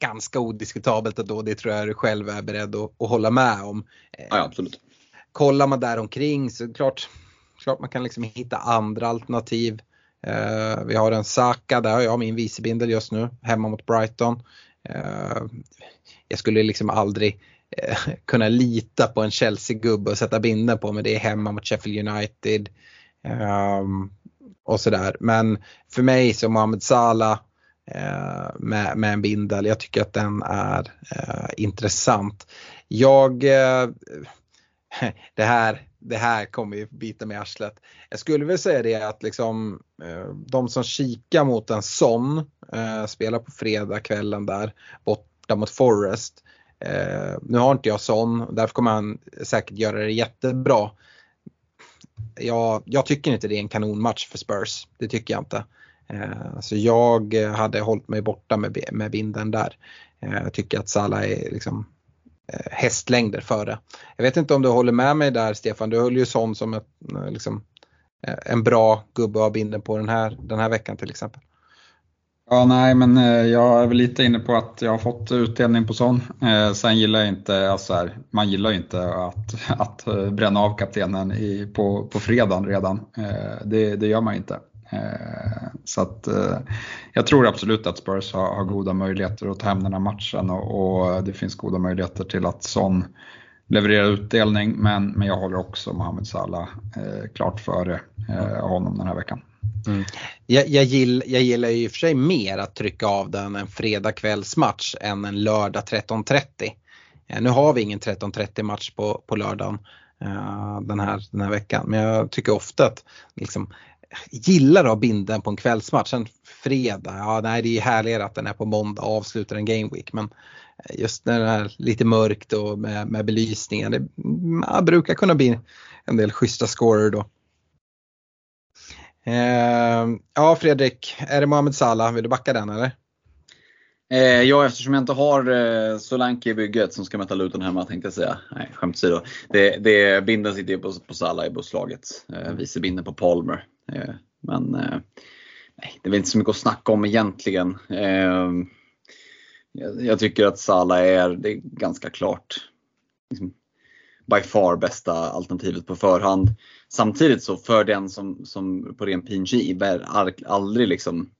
B: ganska odiskutabelt ändå. Det tror jag du själv är beredd att, att hålla med om.
C: Ja, absolut.
B: Kollar man där omkring så klart, klart man kan liksom hitta andra alternativ. Uh, vi har en Saka, där har jag min vicebindel just nu, hemma mot Brighton. Uh, jag skulle liksom aldrig eh, kunna lita på en Chelsea-gubbe och sätta binden på men det är hemma mot Sheffield United. Um, och sådär. Men för mig som Mohamed Salah eh, med, med en bindel, jag tycker att den är eh, intressant. Jag, eh, det, här, det här kommer ju bita mig i arslet. Jag skulle väl säga det att liksom, eh, de som kikar mot en sån, eh, spelar på fredagskvällen där borta mot Forest. Eh, nu har inte jag sån, därför kommer han säkert göra det jättebra jag, jag tycker inte det är en kanonmatch för Spurs. Det tycker jag inte. Eh, så jag hade hållit mig borta med, med binden där. Eh, jag tycker att Salah är liksom eh, hästlängder före. Jag vet inte om du håller med mig där Stefan, du höll ju sån som ett, liksom, eh, en bra gubbe av binden på den här, den här veckan till exempel.
D: Ja, nej, men eh, jag är väl lite inne på att jag har fått utdelning på sån. Eh, sen gillar jag inte, alltså här, man gillar ju inte att, att eh, bränna av kaptenen i, på, på fredagen redan. Det, det gör man inte. Så att jag tror absolut att Spurs har, har goda möjligheter att ta hem den här matchen och, och det finns goda möjligheter till att sån levererar utdelning. Men, men jag håller också Mohamed Salah klart före honom den här veckan.
B: Mm. Jag, jag, gill, jag gillar ju i och för sig mer att trycka av den en fredagkvällsmatch än en lördag 13.30. Eh, nu har vi ingen 13.30 match på, på lördagen uh, den, här, den här veckan men jag tycker ofta att liksom, gillar att ha binden på en kvällsmatch. En fredag, ja nej det är härligare att den är på måndag och avslutar en game week men eh, just när det är lite mörkt och med, med belysningen det mm, ja, brukar kunna bli en del schyssta scorer då. Eh, ja Fredrik, är det Mohamed Salah? Vill du backa den eller?
C: Eh, ja, eftersom jag inte har eh, Solanke i bygget som ska möta Luton hemma tänkte jag säga. Nej, skämt åsido. Det, det, binden sitter ju på, på Salah i busslaget. Eh, vice binden på Palmer. Eh, men eh, nej, det är väl inte så mycket att snacka om egentligen. Eh, jag, jag, tycker att Salah är, det är ganska klart liksom, by far bästa alternativet på förhand. Samtidigt så för den som, som på ren PNG aldrig liksom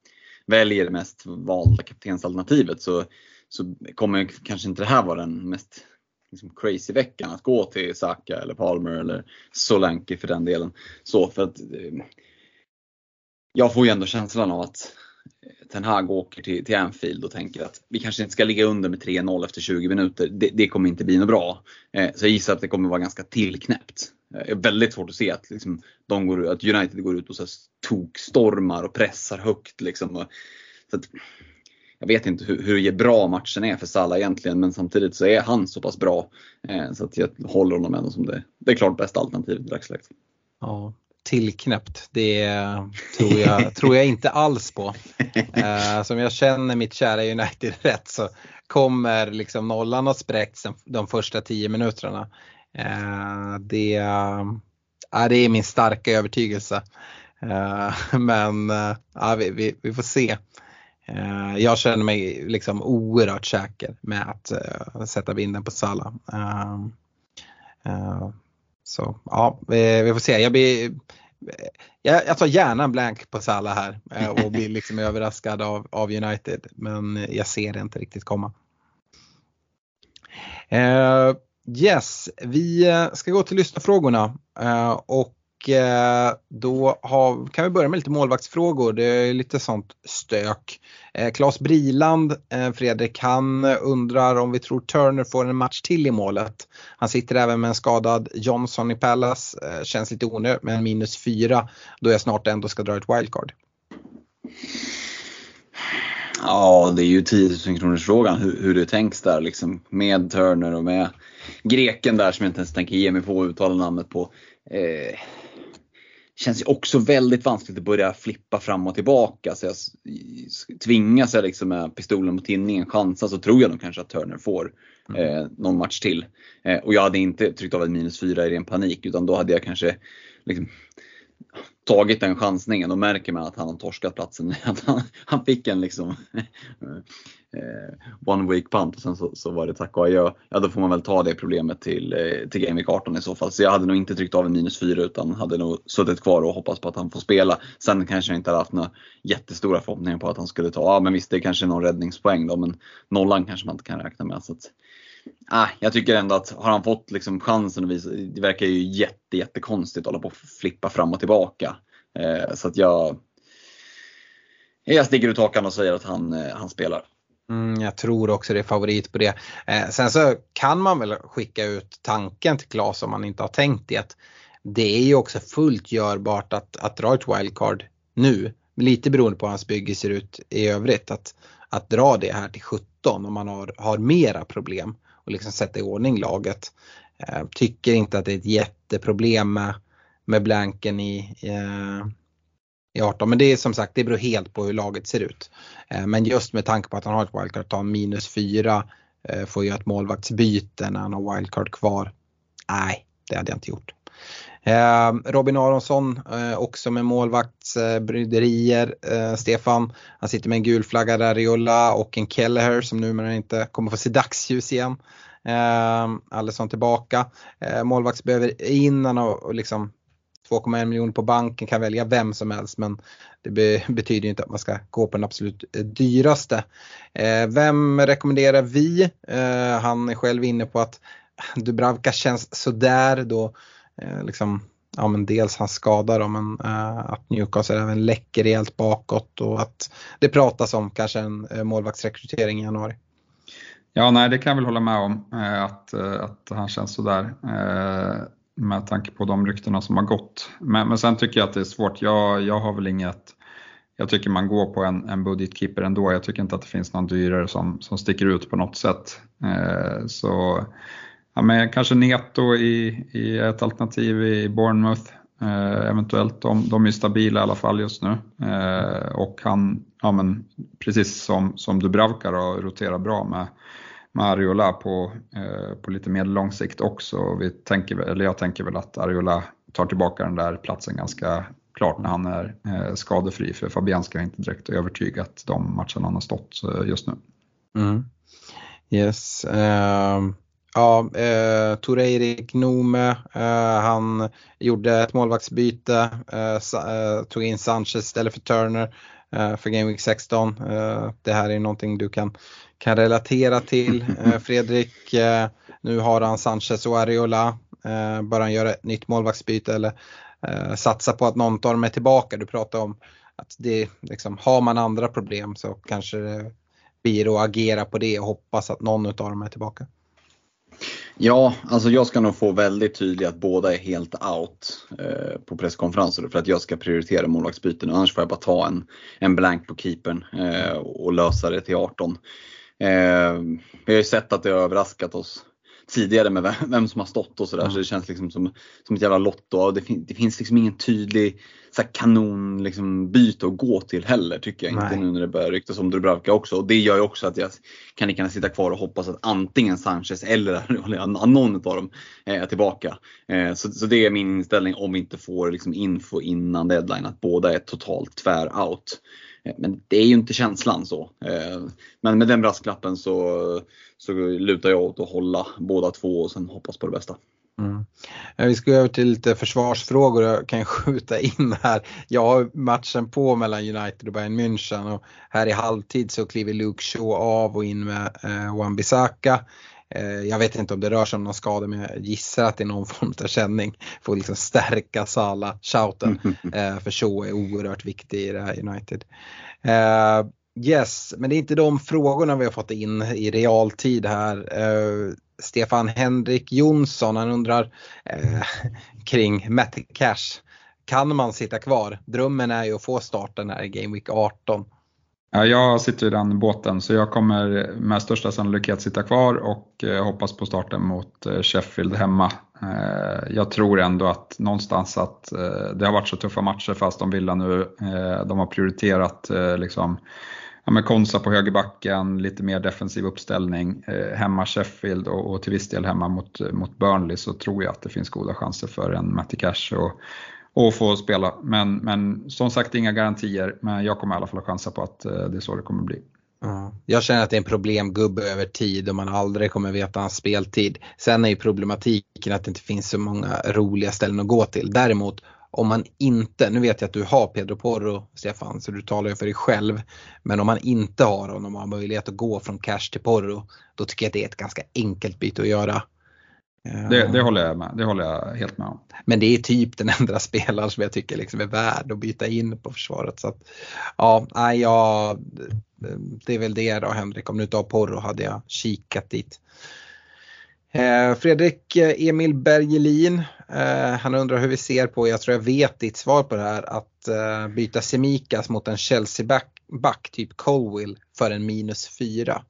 C: väljer det mest valda kaptensalternativet så, så kommer kanske inte det här vara den mest liksom crazy veckan att gå till Saka eller Palmer eller Solanke för den delen. Så för att eh, jag får ju ändå känslan av att Ten Hag åker till, till Anfield och tänker att vi kanske inte ska ligga under med 3-0 efter 20 minuter. Det, det, kommer inte bli något bra. Eh, så jag gissar att det kommer vara ganska tillknäppt. Eh, det är väldigt svårt att se att, liksom, de går, att United går ut och så tokstormar och pressar högt. Liksom. Och, så att, jag vet inte hur, hur bra matchen är för Salah egentligen, men samtidigt så är han så pass bra. Eh, så att jag håller honom ändå som det, det är klart bästa alternativet i dagsläget.
B: Ja, tillknäppt, det tror jag, tror jag inte alls på. Eh, som jag känner mitt kära United rätt så kommer liksom nollan att spräckts de första tio minuterna. Eh, det, äh, det är min starka övertygelse. Eh, men äh, vi, vi, vi, får se. Eh, jag känner mig liksom oerhört säker med att uh, sätta vinden på Salla. Uh, uh, så ja, vi, vi, får se. Jag, blir, jag, jag tar gärna en blank på Salla här och blir liksom överraskad av, av United. Men jag ser det inte riktigt komma. yes, vi ska gå till lyssnarfrågorna. och Eh, Eh, då har, kan vi börja med lite målvaktsfrågor. Det är lite sånt stök. Eh, Claes Briland, eh, Fredrik, han undrar om vi tror Turner får en match till i målet. Han sitter även med en skadad Johnson i Palace. Eh, känns lite onödigt med en minus fyra då jag snart ändå ska dra ett wildcard.
C: Ja, det är ju 10 000 kronors frågan hur, hur det tänks där liksom med Turner och med greken där som jag inte ens tänker ge mig på att uttala namnet på. Eh, känns ju också väldigt vanskligt att börja flippa fram och tillbaka. Så jag tvingas jag liksom med pistolen mot tinningen chansa så tror jag nog kanske att Turner får mm. eh, någon match till. Eh, och jag hade inte tryckt av en minus 4 i ren panik utan då hade jag kanske liksom, tagit den chansningen och märker man att han har torskat platsen. Att han, han fick en liksom Eh, one week punt och sen så, så, var det tack och adjö. Ja då får man väl ta det problemet till, eh, till Game Week 18 i så fall. Så jag hade nog inte tryckt av en minus 4 utan hade nog suttit kvar och hoppats på att han får spela. Sen kanske jag inte hade haft några jättestora förhoppningar på att han skulle ta, ja men visst det är kanske någon räddningspoäng då men nollan kanske man inte kan räkna med. Så att, ah, jag tycker ändå att har han fått liksom chansen att visa, det verkar ju jätte, jättekonstigt att hålla på och flippa fram och tillbaka. Eh, så att jag, jag sticker ut hakan och säger att han, eh, han spelar.
B: Mm, jag tror också det är favorit på det. Eh, sen så kan man väl skicka ut tanken till Klas om man inte har tänkt det. Det är ju också fullt görbart att, att dra ett wildcard nu. Lite beroende på hur hans bygge ser ut i övrigt. Att, att dra det här till 17 om man har, har mera problem och liksom sätta i ordning laget. Eh, tycker inte att det är ett jätteproblem med, med blanken i, eh, i 18. Men det är som sagt, det beror helt på hur laget ser ut. Eh, men just med tanke på att han har ett wildcard, ta minus 4, eh, får göra ett målvaktsbyte när han har wildcard kvar. Nej, det hade jag inte gjort. Eh, Robin Aronsson också med målvaktsbryderier. Stefan, han sitter med en gulflaggad Ariola och en Kelleher som numera inte kommer få se dagsljus igen. Eh, Allison tillbaka. målvakts behöver in, han har liksom 2,1 miljoner på banken kan välja vem som helst men det be betyder inte att man ska gå på den absolut eh, dyraste. Eh, vem rekommenderar vi? Eh, han är själv inne på att Dubravka känns sådär då eh, liksom ja men dels hans skada då men eh, att Newcastle även läcker rejält bakåt och att det pratas om kanske en eh, målvaktsrekrytering i januari.
D: Ja, nej det kan jag väl hålla med om eh, att, eh, att han känns sådär med tanke på de ryktena som har gått. Men, men sen tycker jag att det är svårt. Jag, jag har väl inget jag tycker man går på en, en budgetkeeper ändå. Jag tycker inte att det finns någon dyrare som, som sticker ut på något sätt. Eh, så ja, men kanske Neto i, i ett alternativ i Bournemouth. Eh, eventuellt, de, de är stabila i alla fall just nu. Eh, och han, ja, men, precis som, som Dubravka då, roterar bra med med Ariola på, eh, på lite mer lång sikt också. Vi tänker, eller jag tänker väl att Ariola tar tillbaka den där platsen ganska klart när han är eh, skadefri för Fabianski har inte direkt övertygat de matcherna han har stått eh, just nu.
B: Mm. Yes. Uh, ja, eh, uh, Toreirik Nome, eh, han gjorde ett målvaktsbyte, eh, eh, tog in Sanchez istället för Turner för Game Week 16. det här är någonting du kan kan relatera till. Eh, Fredrik, eh, nu har han Sanchez och Ariola. Eh, bör han göra ett nytt målvaktsbyte eller satsa på att någon tar dem tillbaka? Du pratade om att det, liksom, har man andra problem så kanske det blir att agera på det och hoppas att någon av dem är tillbaka.
C: Ja, alltså jag ska nog få väldigt tydligt att båda är helt out eh, på presskonferenser för att jag ska prioritera målvaktsbyten. Annars får jag bara ta en, en blank på keepern eh, och lösa det till 18. Eh, vi har ju sett att det har överraskat oss tidigare med vem, som har stått och sådär. Mm. Så det känns liksom som, som ett jävla lotto. Det, fin, det finns liksom ingen tydlig så kanon liksom, byte att gå till heller tycker jag. Nej. Inte nu när det börjar ryktas om Dubravka också. Och det gör ju också att jag kan lika sitta kvar och hoppas att antingen Sanchez eller någon av dem är tillbaka. Eh, så, så det är min inställning om vi inte får liksom info innan deadline att båda är totalt tvär out. Eh, Eh, men det är ju inte känslan så. Eh, men med den brasklappen så, så lutar jag åt att hålla båda två och sen hoppas på det bästa.
B: Mm. Eh, vi ska över till lite försvarsfrågor jag kan skjuta in här. Jag har matchen på mellan United och Bayern München och här i halvtid så kliver Luke Shaw av och in med eh, Wan-Bissaka. Eh, jag vet inte om det rör sig om någon skada men jag gissar att det är någon form av känning. Får liksom stärka Sala, shouten. Eh, för Shaw är oerhört viktig i det här United. Eh, yes, men det är inte de frågorna vi har fått in i realtid här. Stefan Henrik Jonsson, han undrar eh, kring Matt Cash. Kan man sitta kvar? Drömmen är ju att få starten här i Game Week 18.
D: Ja, jag sitter i den båten så jag kommer med största sannolikhet sitta kvar och eh, hoppas på starten mot eh, Sheffield hemma. Eh, jag tror ändå att någonstans att det har varit så tuffa matcher fast de Villa nu. De har prioriterat liksom ja, med Konsa på högerbacken, lite mer defensiv uppställning. Eh, hemma Sheffield och, och, till viss del hemma mot, mot Burnley så tror jag att det finns goda chanser för en Matty Cash och, och få spela. Men, men som sagt inga garantier, men jag kommer i alla fall chansa på att eh, det är så det kommer bli.
B: Jag känner att det är en problemgubbe över tid och man aldrig kommer veta hans speltid. Sen är ju problematiken att det inte finns så många roliga ställen att gå till. Däremot om man inte, nu vet jag att du har Pedro Porro Stefan så du talar ju för dig själv. Men om man inte har honom och har möjlighet att gå från cash till Porro då tycker jag att det är ett ganska enkelt byte att göra.
D: Det, det, håller jag med, det håller jag helt med om.
B: Men det är typ den enda spelaren som jag tycker liksom är värd att byta in på försvaret. Så att, ja, ja, det är väl det då Henrik, om du inte har Porro hade jag kikat dit. Eh, Fredrik eh, Emil Bergelin, eh, han undrar hur vi ser på, jag tror jag vet ditt svar på det här, att byta Semikas mot en Chelsea-back, typ Colwill, för en minus 4.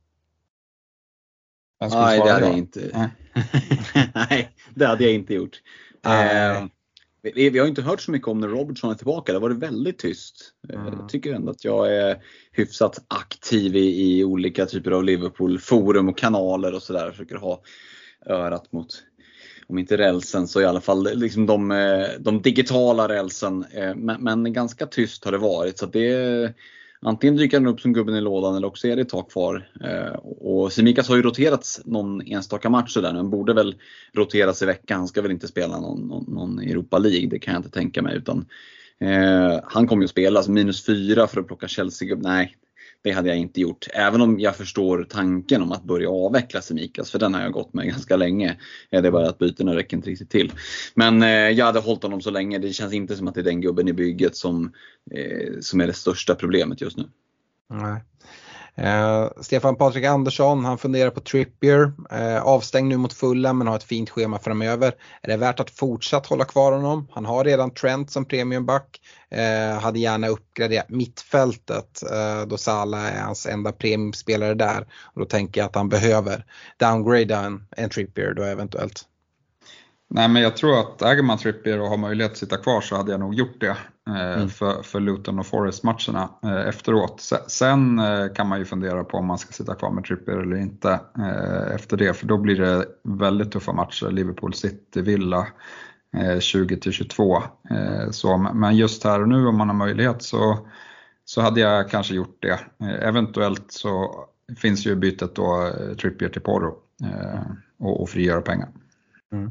C: Nej, det hade jag inte. Nej, det hade jag inte gjort. Eh, vi, vi, har inte hört så mycket om när Robertson är tillbaka. Det har varit väldigt tyst. Mm. Jag tycker ändå att jag är hyfsat aktiv i, i olika typer av Liverpool-forum och kanaler och sådär. Försöker ha örat mot, om inte rälsen så i alla fall liksom de, eh, de digitala rälsen. Eh, men, men, ganska tyst har det varit. så det Antingen dyker han upp som gubben i lådan eller också är det ett tag kvar. Eh, och Simikas har ju roterats någon enstaka match där men borde väl roteras i veckan. Han ska väl inte spela någon, någon, någon Europa League, det kan jag inte tänka mig. Utan, eh, han kommer ju att spela, alltså minus fyra för att plocka Chelsea-gubben. Nej, det hade jag inte gjort. Även om jag förstår tanken om att börja avveckla Semikas, för den har jag gått med ganska länge. Det är bara att bytena räcker inte riktigt till. Men eh, jag hade hållit honom så länge. Det känns inte som att det är den gubben i bygget som, eh, som är det största problemet just nu.
B: Nej. Eh, Stefan Patrik Andersson, han funderar på Trippier. Eh, avstängd nu mot fulla men har ett fint schema framöver. Är det värt att fortsatt hålla kvar honom? Han har redan Trent som premiumback. Eh, hade gärna uppgraderat mittfältet eh, då Salah är hans enda premiumspelare där. Och då tänker jag att han behöver downgrada en, en Trippier då eventuellt.
D: Nej men jag tror att äger man Trippier och har möjlighet att sitta kvar så hade jag nog gjort det eh, mm. för, för Luton och Forest-matcherna eh, efteråt. Sen eh, kan man ju fundera på om man ska sitta kvar med Trippier eller inte efter det, för då blir det väldigt tuffa matcher. Liverpool City, Villa 20 22. men just här och nu om man har möjlighet så, så hade jag kanske gjort det. Eventuellt så finns ju bytet då Trippier till Porro och, och frigöra pengar. Mm.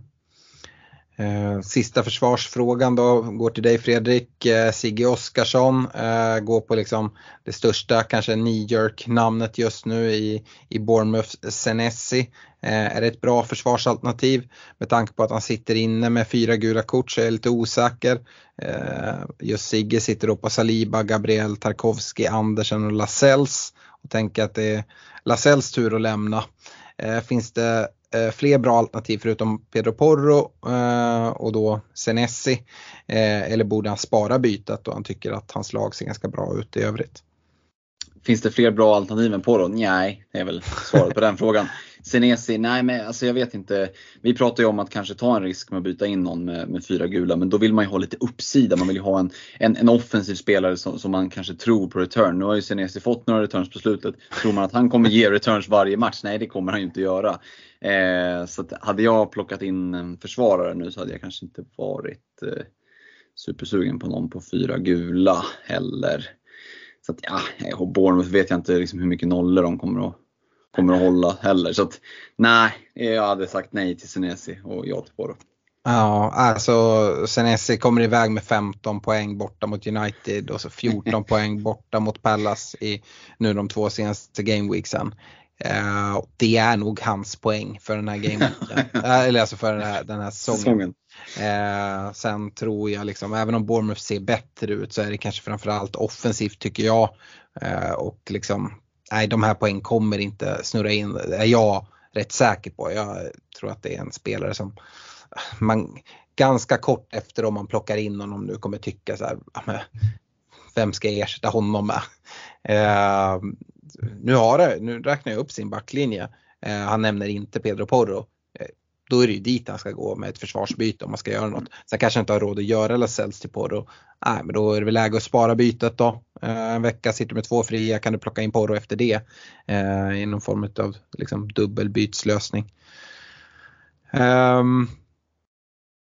B: Eh, sista försvarsfrågan då går till dig Fredrik. Eh, Sigge Oskarsson eh, går på liksom det största kanske New York-namnet just nu i, i Bournemouth Senesi. är det ett bra försvarsalternativ? Med tanke på att han sitter inne med fyra gula kort så är jag lite osäker. just Sigge sitter då på Saliba, Gabriel Tarkovski, Andersen och Lasells och tänker att det är Lasells tur att lämna. finns det Eh, fler bra alternativ förutom Pedro Porro eh, och då Senesi? Eh, eller borde han spara bytet då han tycker att hans lag ser ganska bra ut i övrigt?
C: Finns det fler bra alternativ än Porro? Nej, det är väl svaret på den frågan. Senesi, nej men alltså jag vet inte. Vi pratar ju om att kanske ta en risk med att byta in någon med, med fyra gula, men då vill man ju ha lite uppsida. Man vill ju ha en, en, en offensiv spelare som, som, man kanske tror på return. Nu har ju Senesi fått några returns på slutet. Tror man att han kommer ge returns varje match? Nej, det kommer han ju inte göra. Eh, så att hade jag plockat in en försvarare nu så hade jag kanske inte varit eh, supersugen på någon på fyra gula heller. Så att ja, Bournemouth vet jag inte liksom hur mycket nollor de kommer att, kommer att hålla heller. Så att nej, jag hade sagt nej till Senesi och ja till Boro.
B: Ja, alltså Senesi kommer iväg med 15 poäng borta mot United och så 14 poäng borta mot Pallas i nu de två senaste gameweeksen. Uh, det är nog hans poäng för den här gameweeken. Eller alltså för den här, den här säsongen. Eh, sen tror jag liksom, även om Bournemouth ser bättre ut så är det kanske framförallt offensivt tycker jag. Eh, och liksom, nej de här poäng kommer inte snurra in, det är jag rätt säker på. Jag tror att det är en spelare som man ganska kort efter om man plockar in honom nu kommer tycka så här, vem ska jag ersätta honom med? Eh, nu, har det, nu räknar jag upp sin backlinje. Eh, han nämner inte Pedro Porro. Eh, då är det ju dit han ska gå med ett försvarsbyte om man ska göra något. Sen kanske inte har råd att göra Lasells till Porro. Nej, men då är det väl läge att spara bytet då. Eh, en vecka sitter med två fria, kan du plocka in Porro efter det. Eh, I någon form av liksom, dubbelbytslösning. Um, ehm,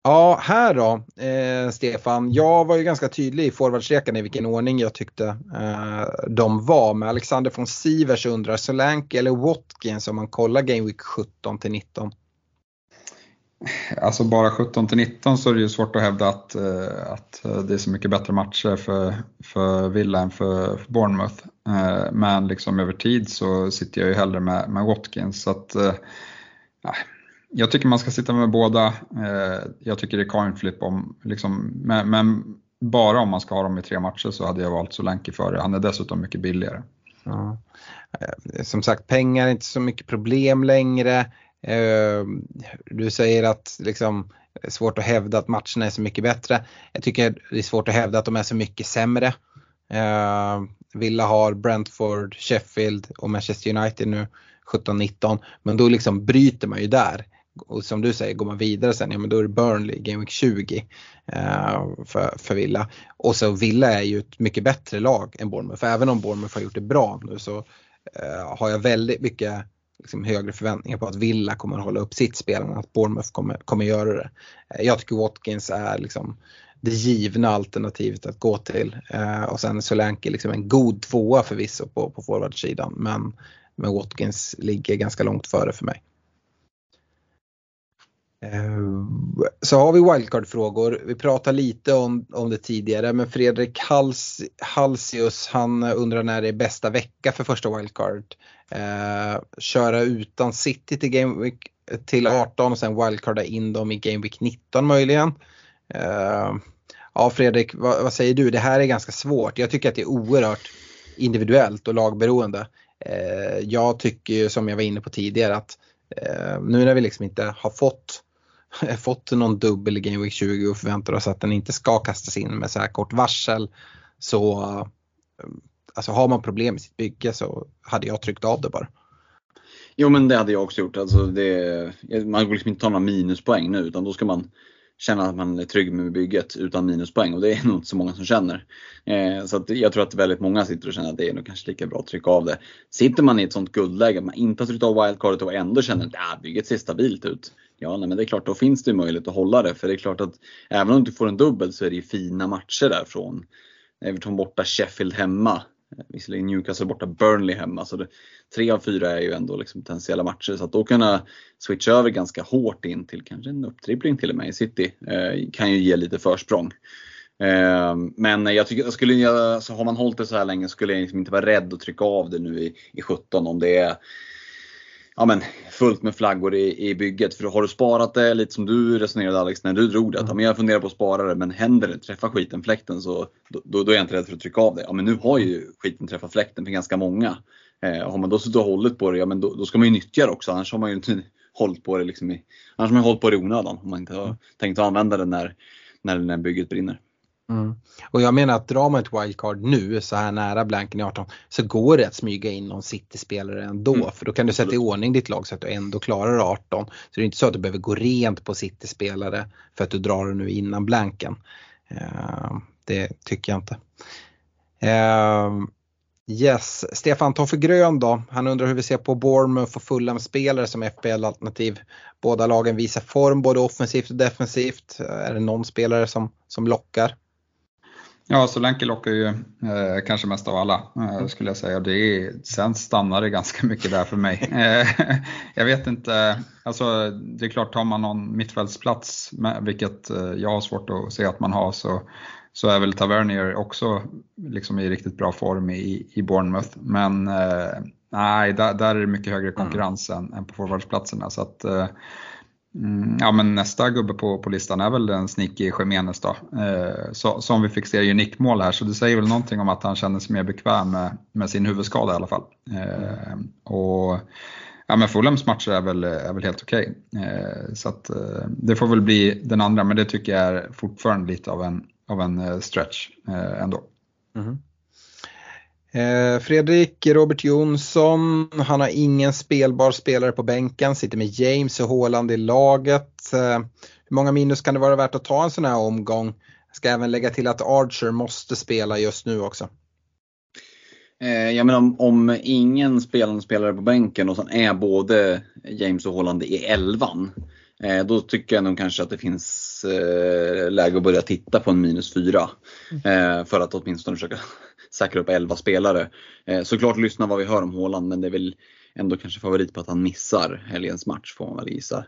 B: Ja, här då, eh, Stefan. Jag var ju ganska tydlig i forwardstrekan i vilken ordning jag tyckte eh, de var. Med Alexander von Sivers undrar Solanke eller Watkins om man kollar Game Week 17 till 19.
D: Alltså bara 17 till 19 så är det ju svårt att hävda att, eh, att eh, det är så mycket bättre matcher för, för Villa än för, för Bournemouth. Eh, men liksom över tid så sitter jag ju hellre med, med Watkins. Så att, eh, jag tycker man ska sitta med båda. Jag tycker det är coin flip om, liksom, men, men, bara om man ska ha dem i tre matcher så hade jag valt Solanke före. Han är dessutom mycket billigare. Ja.
B: Som sagt, pengar är inte så mycket problem längre. Ehm, du säger att liksom, det är svårt att hävda att matcherna är så mycket bättre. Jag tycker det är svårt att hävda att de är så mycket sämre. Ehm, Villa har Brentford, Sheffield och Manchester United nu 17-19. Men då liksom bryter man ju där och som du säger, går man vidare sen, ja men då är det Burnley, Game Week 20 eh, för, för Villa. Och så Villa är ju ett mycket bättre lag än Bournemouth. För även om Bournemouth har gjort det bra nu så eh, har jag väldigt mycket liksom, högre förväntningar på att Villa kommer att hålla upp sitt spel än att Bournemouth kommer, kommer göra det. Eh, jag tycker Watkins är liksom det givna alternativet att gå till. Eh, och sen Solanke liksom en god tvåa förvisso på, på forwardsidan men, men Watkins ligger ganska långt före för mig. Eh, så har vi wildcard-frågor. Vi pratade lite om, om det tidigare men Fredrik Hals, Halsius han undrar när det är bästa vecka för första wildcard. Eh, köra utan City till Game Week till 18 och sen wildcarda in dem i Game Week 19 möjligen. Eh, ja Fredrik, vad, vad, säger du? Det här är ganska svårt. Jag tycker att det är oerhört individuellt och lagberoende. Eh, jag tycker som jag var inne på tidigare att eh, nu när vi liksom inte har fått fått någon dubbel i Game Week 20 och förväntar oss att den inte ska kastas in med så här kort varsel så eh, alltså har man problem med sitt bygge så hade jag tryckt av det bara.
C: Jo men det hade jag också gjort. Alltså det, man går liksom inte ta några minuspoäng nu utan då ska man känna att man är trygg med bygget utan minuspoäng och det är nog inte så många som känner. Eh, så jag tror att väldigt många sitter och känner att det är nog kanske lika bra att trycka av det. Sitter man i ett sånt guldläge, att man inte har tryckt av wildcardet och ändå känner att äh, bygget ser stabilt ut. Ja, nej, men det är klart, då finns det ju möjlighet att hålla det. För det är klart att även om du får en dubbel så är det ju fina matcher därifrån. Everton borta, Sheffield hemma. visserligen Newcastle borta, Burnley hemma. Så det, tre av fyra är ju ändå liksom potentiella matcher. Så att då kunna switcha över ganska hårt in till kanske en upptrippling till och med i City eh, kan ju ge lite försprång. Eh, men jag tycker, jag skulle, jag, så alltså, har man hållit det så här länge skulle jag liksom inte vara rädd att trycka av det nu i, i 17 om det är ja, men, fullt med flaggor i, i bygget. För har du sparat det, lite som du resonerade Alex när du drog det, att ja, men jag funderar på att spara det, men händer det, träffar skiten fläkten så då, då, är jag inte rädd för att trycka av det. Ja men nu har ju skiten träffat fläkten för ganska många. Eh, har man då suttit och hållit på det, ja men då, då, ska man ju nyttja det också, annars har man ju inte hållit på det liksom i, annars har man hållit på det i onödan om man inte har tänkt att använda det när, när, när bygget brinner.
B: Mm. Och jag menar att drar man ett wildcard nu så här nära blanken i 18 så går det att smyga in någon City-spelare ändå mm. för då kan du sätta i ordning ditt lag så att du ändå klarar 18. Så det är inte så att du behöver gå rent på City-spelare för att du drar det nu innan blanken. Uh, det tycker jag inte. Uh, yes, Stefan Toffe Grön då, han undrar hur vi ser på Bournemouth och Fulham-spelare som FBL-alternativ. Båda lagen visar form både offensivt och defensivt. Är det någon spelare som, som lockar?
D: Ja, Solanke lockar ju eh, kanske mest av alla eh, skulle jag säga. Det är, sen stannar det ganska mycket där för mig. Eh, jag vet inte, alltså det är klart tar man någon mittfältsplats, vilket eh, jag har svårt att se att man har, så, så är väl Tavernier också liksom i riktigt bra form i, i Bournemouth. Men eh, nej, där, där, är det mycket högre konkurrens mm. än, än på forwardsplatserna. Så att, eh, Mm, ja men nästa gubbe på, på listan är väl den sneaky Jiménez då. Eh, så, som vi fick se i nickmål här så det säger väl någonting om att han känner sig mer bekväm med, med sin huvudskada i alla fall. Eh, och ja men Fulhams matcher är väl, är väl helt okej. Okay. Eh, så att, eh, det får väl bli den andra men det tycker jag är fortfarande lite av en, av en eh, stretch eh, ändå. Mm.
B: Eh, Fredrik Robert Jonsson, han har ingen spelbar spelare på bänken, sitter med James och Håland i laget. Eh, hur många minus kan det vara värt att ta en sån här omgång? Jag ska även lägga till att Archer måste spela just nu också.
C: Eh, jag menar om, om ingen spelande spelare på bänken och sen är både James och Håland i elvan. Då tycker jag nog kanske att det finns läge att börja titta på en minus 4. Mm. För att åtminstone försöka säkra upp 11 spelare. Eh, såklart lyssna vad vi hör om Håland men det är väl ändå kanske favorit på att han missar helgens match får man väl gissa.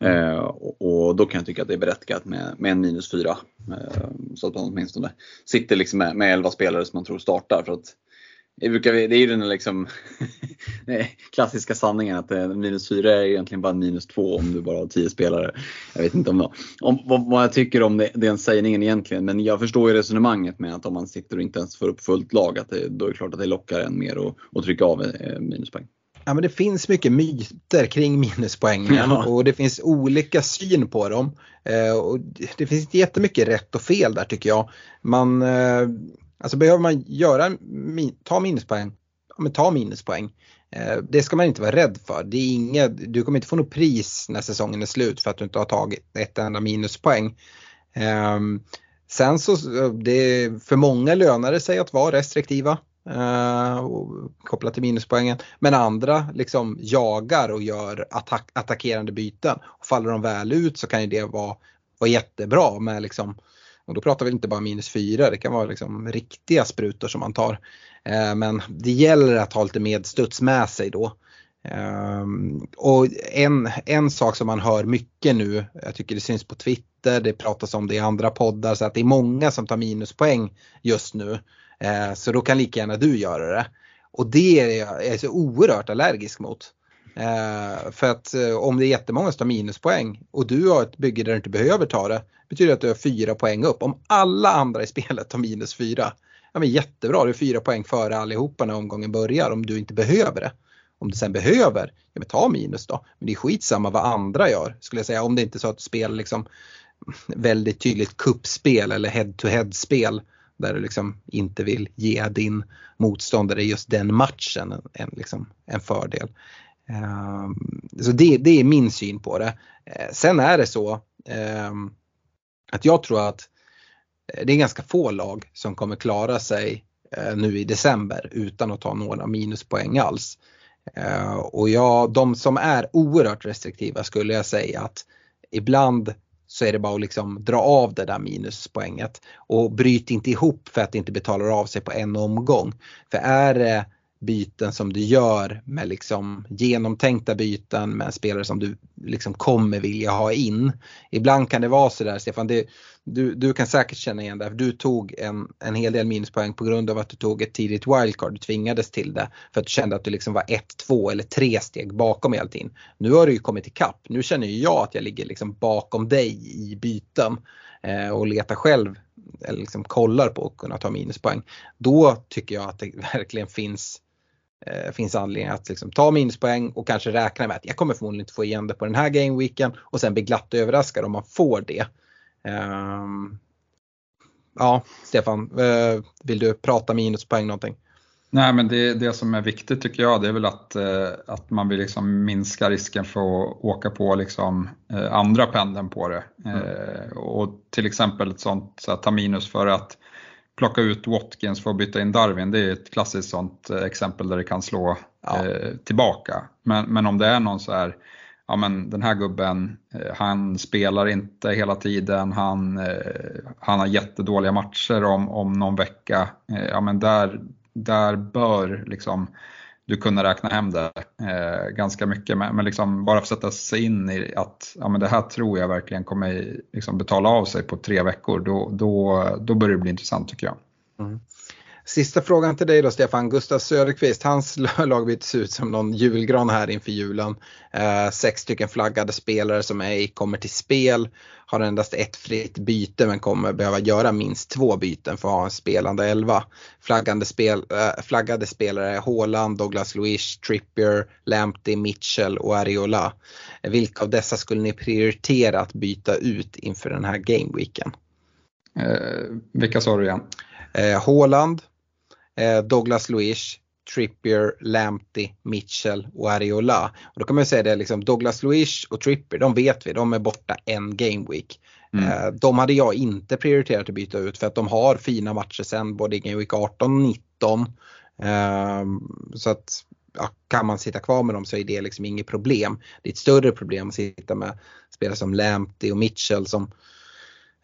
C: Mm. Eh, och, och, då kan jag tycka att det är berättigat med, med en minus 4. Eh, så att man åtminstone sitter liksom med, med 11 spelare som man tror startar. För att det, brukar, det är ju den liksom klassiska sanningen att minus 4 är egentligen bara minus 2 om du bara har 10 spelare. Jag vet inte om, om vad, vad jag tycker om det, den sägningen egentligen men jag förstår ju resonemanget med att om man sitter och inte ens får upp fullt lag att det, då är det klart att det lockar en mer att, att trycka av eh, minuspoäng.
B: Ja, men det finns mycket myter kring minuspoängen ja. och det finns olika syn på dem. Eh, och det finns inte jättemycket rätt och fel där tycker jag. Man, eh, Alltså behöver man göra, ta minuspoäng, ja, men ta minuspoäng. Eh, det ska man inte vara rädd för. Det är inget, du kommer inte få något pris när säsongen är slut för att du inte har tagit ett enda minuspoäng. Ehm, sen så, det, för många lönar det sig att vara restriktiva eh, kopplat till minuspoängen. Men andra liksom jagar och gör attack, attackerande byten. Och faller de väl ut så kan ju det vara, vara jättebra med liksom och då pratar vi inte bara minus 4, det kan vara liksom riktiga sprutor som man tar. Eh, men det gäller att ha lite medstuds med sig då. Ehm, och en, en sak som man hör mycket nu, jag tycker det syns på Twitter, det pratas om det i andra poddar, så att det är många som tar minuspoäng just nu. Eh, så då kan lika gärna du göra det. Och det är jag är så oerhört allergisk mot. Eh, för att eh, om det är jättemånga som tar minuspoäng och du har ett bygge där du inte behöver ta det, betyder det att du har fyra poäng upp. Om alla andra i spelet tar minus fyra, ja men jättebra, du är fyra poäng före allihopa när omgången börjar om du inte behöver det. Om du sen behöver, ja men ta minus då. Men det är skitsamma vad andra gör skulle jag säga. Om det inte är så att du spelar liksom väldigt tydligt kuppspel eller head-to-head spel där du liksom inte vill ge din motståndare just den matchen en, en, liksom, en fördel. Ehm, så det, det är min syn på det. Eh, sen är det så ehm, att jag tror att eh, det är ganska få lag som kommer klara sig eh, nu i december utan att ta några minuspoäng alls. Och ja, de som är oerhört restriktiva skulle jag säga att ibland så är det bara att liksom dra av det där minuspoänget. Och bryt inte ihop för att det inte betalar av sig på en omgång. För är det byten som du gör med liksom genomtänkta byten med spelare som du liksom kommer vilja ha in. Ibland kan det vara sådär Stefan, det, du, du kan säkert känna igen det. Du tog en, en hel del minuspoäng på grund av att du tog ett tidigt wildcard. Du tvingades till det för att du kände att du liksom var ett, två eller tre steg bakom hela tiden. Nu har du ju kommit ikapp. Nu känner ju jag att jag ligger liksom bakom dig i byten eh, och letar själv eller liksom kollar på att kunna ta minuspoäng. Då tycker jag att det verkligen finns eh, finns anledning att liksom ta minuspoäng och kanske räkna med att jag kommer förmodligen inte få igen det på den här gameweeken och sen bli glatt överraskad om man får det. Um, ja, Stefan, uh, vill du prata minuspoäng någonting?
D: Nej, men det, det som är viktigt tycker jag det är väl att, eh, att man vill liksom minska risken för att åka på liksom, eh, andra pendeln på det. Mm. Eh, och till exempel ett sånt, så att ta minus för att plocka ut Watkins för att byta in Darwin, det är ett klassiskt sånt eh, exempel där det kan slå ja. eh, tillbaka. Men, men om det är någon så här, ja men den här gubben, eh, han spelar inte hela tiden, han, eh, han har jättedåliga matcher om, om någon vecka, ja men där, där bör liksom du kunna räkna hem det eh, ganska mycket. Men, men liksom bara för att sätta sig in i att ja, men det här tror jag verkligen kommer liksom betala av sig på tre veckor, då, då, då börjar det bli intressant tycker jag. Mm.
B: Sista frågan till dig då Stefan. Gustav Söderqvist, hans lagbyte ser ut som någon julgran här inför julen. Eh, sex stycken flaggade spelare som ej kommer till spel. Har endast ett fritt byte men kommer behöva göra minst två byten för att ha en spelande elva. Flaggande, spel, äh, flaggade spelare är Haaland, Douglas Luiz, Trippier, Lamptey, Mitchell och Ariola. Vilka av dessa skulle ni prioritera att byta ut inför den här gameweeken?
D: Eh, vilka sa du igen?
B: Eh, Haaland, eh, Douglas Luiz, Trippier, Lamptey, Mitchell och Ariola. Och då kan man säga det liksom Douglas Luiz och Trippier, de vet vi, de är borta en game week. Mm. Eh, de hade jag inte prioriterat att byta ut för att de har fina matcher sen både i Game Week 18 och 19. Ehm, så att ja, kan man sitta kvar med dem så är det liksom inget problem. Det är ett större problem att sitta med spelare som Lamptey och Mitchell som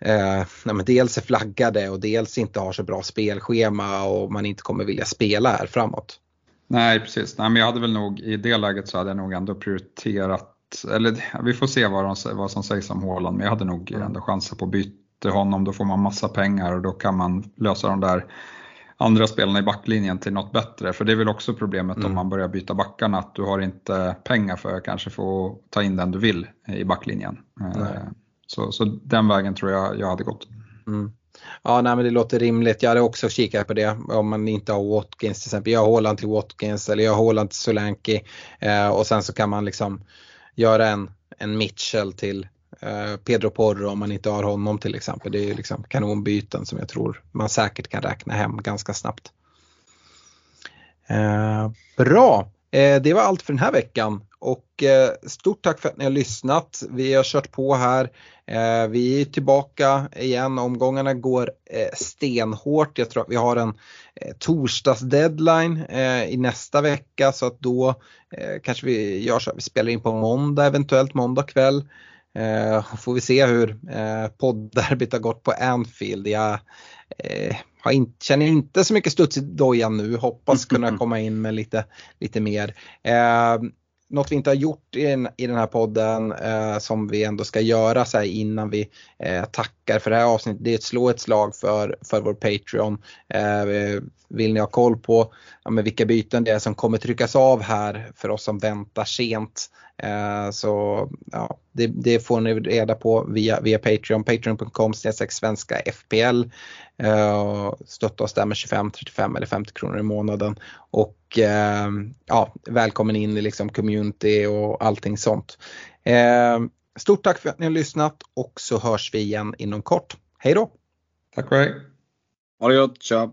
B: eh, nej, dels är flaggade och dels inte har så bra spelschema och man inte kommer vilja spela här framåt.
D: Nej precis, nej, men jag hade väl nog i det läget så hade jag nog ändå prioriterat, eller vi får se vad, de, vad som sägs om Håland, men jag hade nog mm. ändå chanser på att byta honom, då får man massa pengar och då kan man lösa de där andra spelarna i backlinjen till något bättre. För det är väl också problemet mm. om man börjar byta backarna, att du har inte pengar för att kanske få ta in den du vill i backlinjen. Nej. Så, så den vägen tror jag jag hade gått.
B: Mm. Ja, nej, men det låter rimligt. Jag hade också kikat på det om man inte har Watkins till exempel. Jag har Håland till Watkins eller jag har Håland till Solanki eh, och sen så kan man liksom göra en, en Mitchell till eh, Pedro Porro om man inte har honom till exempel. Det är liksom kanonbyten som jag tror man säkert kan räkna hem ganska snabbt. Eh, bra, eh, det var allt för den här veckan. Och eh, stort tack för att ni har lyssnat. Vi har kört på här. Eh, vi är tillbaka igen. Omgångarna går eh, stenhårt. Jag tror att vi har en torsdags deadline i nästa vecka så att då kanske vi gör så att vi spelar in på måndag, eventuellt måndag kväll. Får vi se hur poddderbyt har gått på Anfield. Jag har in, känner inte så mycket studs i dojan nu, hoppas kunna komma in med lite, lite mer något vi inte har gjort i den, i den här podden eh, som vi ändå ska göra så här innan vi eh, tackar för det här avsnittet. Det är att slå ett slag för, för vår Patreon. Eh, eh vill ni ha koll på ja, men vilka byten det är som kommer tryckas av här för oss som väntar sent. Eh, så ja, det, det, får ni reda på via, via Patreon, patreon.com svenska FPL. Eh, stötta oss där med 25, 35 eller 50 kronor i månaden. Och eh, ja, välkommen in i liksom community och allting sånt. Eh, stort tack för att ni har lyssnat och så hörs vi igen inom kort. Hej då!
D: Tack och hej!
C: Ha det gott, tja!